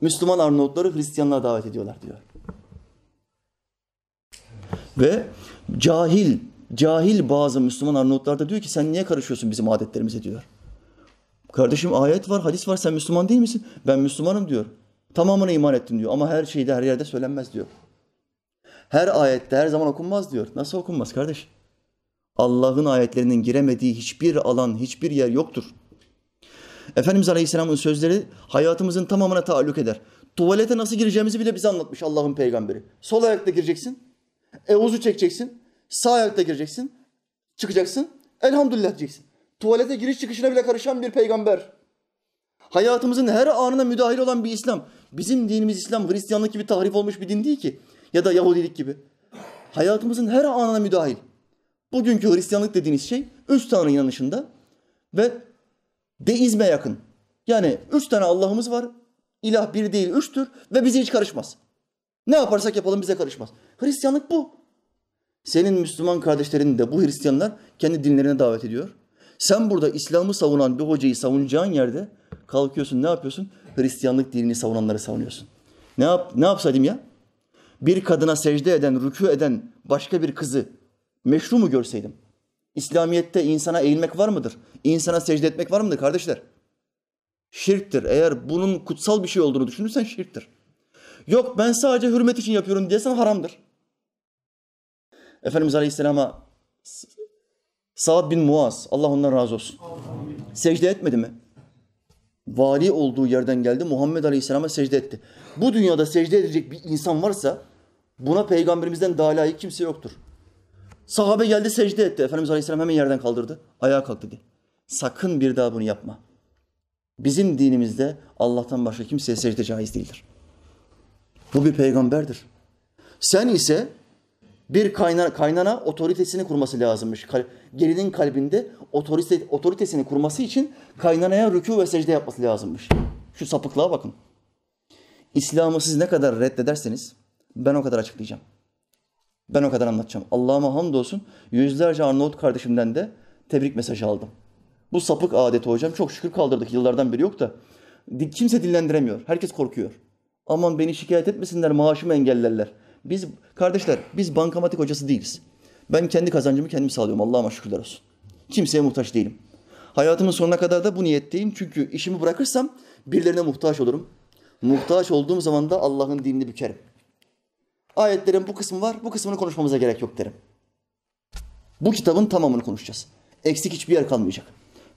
Müslüman Arnavutları Hristiyanlığa davet ediyorlar diyor. Ve cahil, cahil bazı Müslüman Arnavutlar da diyor ki sen niye karışıyorsun bizim adetlerimize diyor. Kardeşim ayet var, hadis var. Sen Müslüman değil misin? Ben Müslümanım diyor. Tamamına iman ettim diyor. Ama her şeyde, her yerde söylenmez diyor. Her ayette her zaman okunmaz diyor. Nasıl okunmaz kardeş? Allah'ın ayetlerinin giremediği hiçbir alan, hiçbir yer yoktur. Efendimiz Aleyhisselam'ın sözleri hayatımızın tamamına taalluk eder. Tuvalete nasıl gireceğimizi bile bize anlatmış Allah'ın peygamberi. Sol ayakta gireceksin, evuzu çekeceksin, sağ ayakta gireceksin, çıkacaksın, elhamdülillah diyeceksin tuvalete giriş çıkışına bile karışan bir peygamber. Hayatımızın her anına müdahil olan bir İslam. Bizim dinimiz İslam, Hristiyanlık gibi tahrif olmuş bir din değil ki. Ya da Yahudilik gibi. Hayatımızın her anına müdahil. Bugünkü Hristiyanlık dediğiniz şey üç tanrı inanışında ve deizme yakın. Yani üç tane Allah'ımız var. İlah bir değil, üçtür ve bize hiç karışmaz. Ne yaparsak yapalım bize karışmaz. Hristiyanlık bu. Senin Müslüman kardeşlerin de bu Hristiyanlar kendi dinlerine davet ediyor. Sen burada İslam'ı savunan bir hocayı savunacağın yerde kalkıyorsun ne yapıyorsun? Hristiyanlık dinini savunanları savunuyorsun. Ne yap ne yapsaydım ya? Bir kadına secde eden, rükû eden başka bir kızı meşru mu görseydim? İslamiyet'te insana eğilmek var mıdır? İnsana secde etmek var mıdır kardeşler? Şirktir. Eğer bunun kutsal bir şey olduğunu düşünürsen şirktir. Yok ben sadece hürmet için yapıyorum diyesen haramdır. Efendimiz Aleyhisselam'a Sa'd bin Muaz, Allah ondan razı olsun. Secde etmedi mi? Vali olduğu yerden geldi, Muhammed Aleyhisselam'a secde etti. Bu dünyada secde edecek bir insan varsa buna peygamberimizden daha layık kimse yoktur. Sahabe geldi secde etti. Efendimiz Aleyhisselam hemen yerden kaldırdı. Ayağa kalk dedi. Sakın bir daha bunu yapma. Bizim dinimizde Allah'tan başka kimseye secde caiz değildir. Bu bir peygamberdir. Sen ise bir kaynana, kaynana otoritesini kurması lazımmış. Gelinin kalbinde otorite, otoritesini kurması için kaynanaya rükû ve secde yapması lazımmış. Şu sapıklığa bakın. İslam'ı siz ne kadar reddederseniz ben o kadar açıklayacağım. Ben o kadar anlatacağım. Allah'ıma hamdolsun yüzlerce Arnavut kardeşimden de tebrik mesajı aldım. Bu sapık adeti hocam çok şükür kaldırdık. Yıllardan beri yok da kimse dillendiremiyor. Herkes korkuyor. Aman beni şikayet etmesinler, maaşımı engellerler. Biz kardeşler, biz bankamatik hocası değiliz. Ben kendi kazancımı kendim sağlıyorum. Allah'ıma şükürler olsun. Kimseye muhtaç değilim. Hayatımın sonuna kadar da bu niyetteyim. Çünkü işimi bırakırsam birilerine muhtaç olurum. Muhtaç olduğum zaman da Allah'ın dinini bükerim. Ayetlerin bu kısmı var, bu kısmını konuşmamıza gerek yok derim. Bu kitabın tamamını konuşacağız. Eksik hiçbir yer kalmayacak.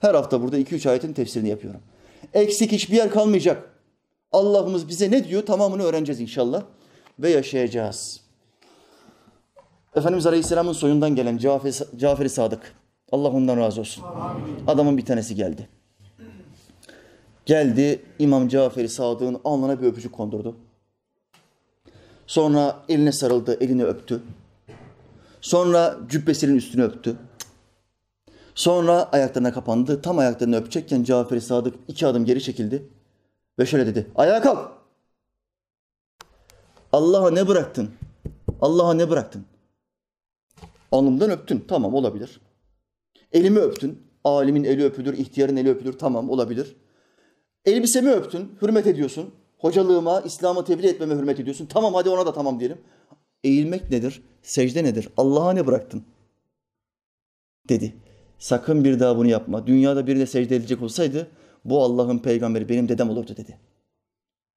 Her hafta burada iki üç ayetin tefsirini yapıyorum. Eksik hiçbir yer kalmayacak. Allah'ımız bize ne diyor tamamını öğreneceğiz inşallah ve yaşayacağız. Efendimiz Aleyhisselam'ın soyundan gelen Cafer, Cafer-i Sadık. Allah ondan razı olsun. Adamın bir tanesi geldi. Geldi İmam Cafer-i Sadık'ın alnına bir öpücük kondurdu. Sonra eline sarıldı, elini öptü. Sonra cübbesinin üstünü öptü. Sonra ayaklarına kapandı. Tam ayaklarını öpecekken Cafer-i Sadık iki adım geri çekildi. Ve şöyle dedi. Ayağa kalk. Allah'a ne bıraktın? Allah'a ne bıraktın? Alnımdan öptün. Tamam olabilir. Elimi öptün. Alimin eli öpülür, ihtiyarın eli öpülür. Tamam olabilir. Elbisemi öptün. Hürmet ediyorsun. Hocalığıma, İslam'ı tebliğ etmeme hürmet ediyorsun. Tamam hadi ona da tamam diyelim. Eğilmek nedir? Secde nedir? Allah'a ne bıraktın? Dedi. Sakın bir daha bunu yapma. Dünyada birine secde edecek olsaydı bu Allah'ın peygamberi benim dedem olurdu dedi.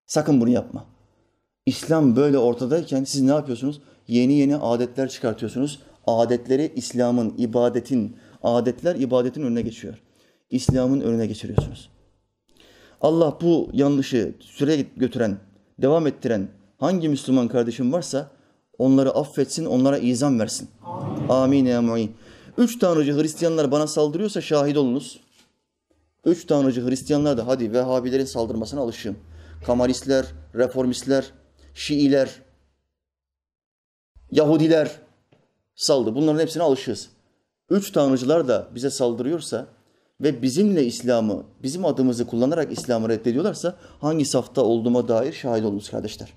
Sakın bunu yapma. İslam böyle ortadayken siz ne yapıyorsunuz? Yeni yeni adetler çıkartıyorsunuz. Adetleri İslam'ın, ibadetin, adetler ibadetin önüne geçiyor. İslam'ın önüne geçiriyorsunuz. Allah bu yanlışı süre götüren, devam ettiren hangi Müslüman kardeşim varsa onları affetsin, onlara izan versin. Amin, Amin ya mu'in. Üç tanrıcı Hristiyanlar bana saldırıyorsa şahit olunuz. Üç tanrıcı Hristiyanlar da hadi Vehhabilerin saldırmasına alışın. Kamalistler, Reformistler, Şiiler, Yahudiler saldı. Bunların hepsine alışığız. Üç tanrıcılar da bize saldırıyorsa ve bizimle İslam'ı, bizim adımızı kullanarak İslam'ı reddediyorlarsa hangi safta olduğuma dair şahit olunuz kardeşler.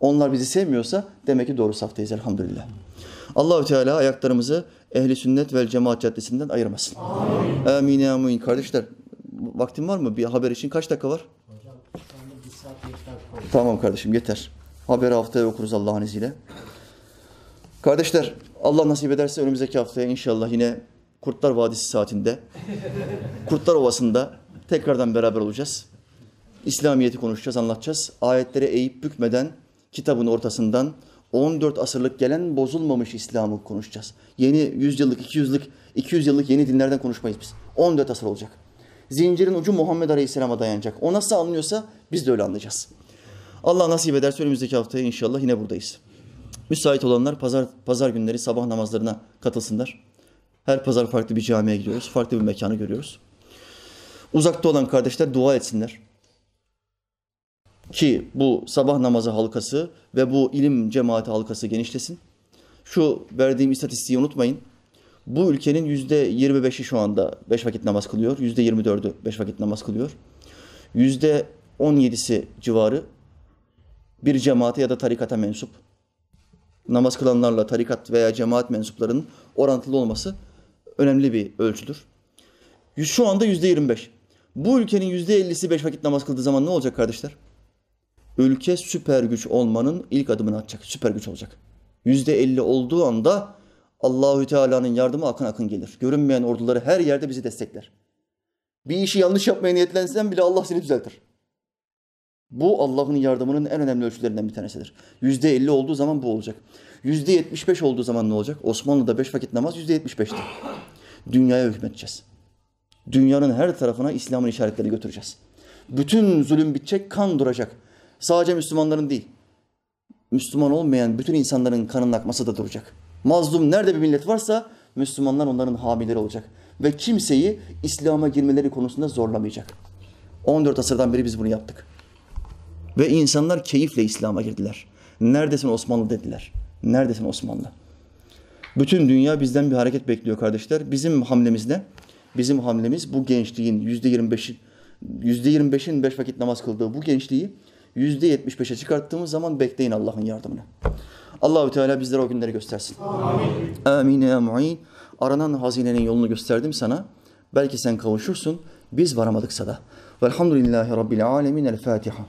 Onlar bizi sevmiyorsa demek ki doğru saftayız elhamdülillah. Allahü Teala ayaklarımızı ehli sünnet ve cemaat caddesinden ayırmasın. Amin. Amin. Kardeşler vaktin var mı? Bir haber için kaç dakika var? Hocam şu anda bir saat dakika Tamam kardeşim yeter. Haberi haftaya okuruz Allah'ın izniyle. Kardeşler Allah nasip ederse önümüzdeki haftaya inşallah yine Kurtlar Vadisi saatinde Kurtlar Ovası'nda tekrardan beraber olacağız. İslamiyet'i konuşacağız, anlatacağız. Ayetlere eğip bükmeden kitabın ortasından 14 asırlık gelen bozulmamış İslam'ı konuşacağız. Yeni 100 yıllık, 200 yıllık, 200 yıllık yeni dinlerden konuşmayız biz. 14 asır olacak. Zincirin ucu Muhammed Aleyhisselam'a dayanacak. O nasıl anlıyorsa biz de öyle anlayacağız. Allah nasip ederse önümüzdeki haftaya inşallah yine buradayız. Müsait olanlar pazar, pazar günleri sabah namazlarına katılsınlar. Her pazar farklı bir camiye gidiyoruz. Farklı bir mekanı görüyoruz. Uzakta olan kardeşler dua etsinler. Ki bu sabah namazı halkası ve bu ilim cemaati halkası genişlesin. Şu verdiğim istatistiği unutmayın. Bu ülkenin yüzde 25'i şu anda beş vakit namaz kılıyor. Yüzde 24'ü beş vakit namaz kılıyor. Yüzde 17'si civarı bir cemaate ya da tarikata mensup. Namaz kılanlarla tarikat veya cemaat mensuplarının orantılı olması önemli bir ölçüdür. Şu anda yüzde 25. Bu ülkenin yüzde 50'si beş vakit namaz kıldığı zaman ne olacak kardeşler? Ülke süper güç olmanın ilk adımını atacak. Süper güç olacak. Yüzde 50 olduğu anda Allahü Teala'nın yardımı akın akın gelir. Görünmeyen orduları her yerde bizi destekler. Bir işi yanlış yapmaya niyetlensen bile Allah seni düzeltir. Bu Allah'ın yardımının en önemli ölçülerinden bir tanesidir. Yüzde elli olduğu zaman bu olacak. Yüzde yetmiş beş olduğu zaman ne olacak? Osmanlı'da beş vakit namaz yüzde yetmiş beşti. Dünyaya hükmeteceğiz. Dünyanın her tarafına İslam'ın işaretleri götüreceğiz. Bütün zulüm bitecek, kan duracak. Sadece Müslümanların değil, Müslüman olmayan bütün insanların kanının akması da duracak. Mazlum nerede bir millet varsa Müslümanlar onların hamileri olacak. Ve kimseyi İslam'a girmeleri konusunda zorlamayacak. 14 asırdan beri biz bunu yaptık. Ve insanlar keyifle İslam'a girdiler. Neredesin Osmanlı dediler. Neredesin Osmanlı? Bütün dünya bizden bir hareket bekliyor kardeşler. Bizim hamlemiz ne? Bizim hamlemiz bu gençliğin yüzde yirmi beşin yüzde yirmi beşin beş vakit namaz kıldığı bu gençliği yüzde yetmiş beşe çıkarttığımız zaman bekleyin Allah'ın yardımını. Allahü Teala bizlere o günleri göstersin. Amin. Amin ya mu'in. Aranan hazinenin yolunu gösterdim sana. Belki sen kavuşursun. Biz varamadıksa da. Velhamdülillahi Rabbil alemin. El Fatiha.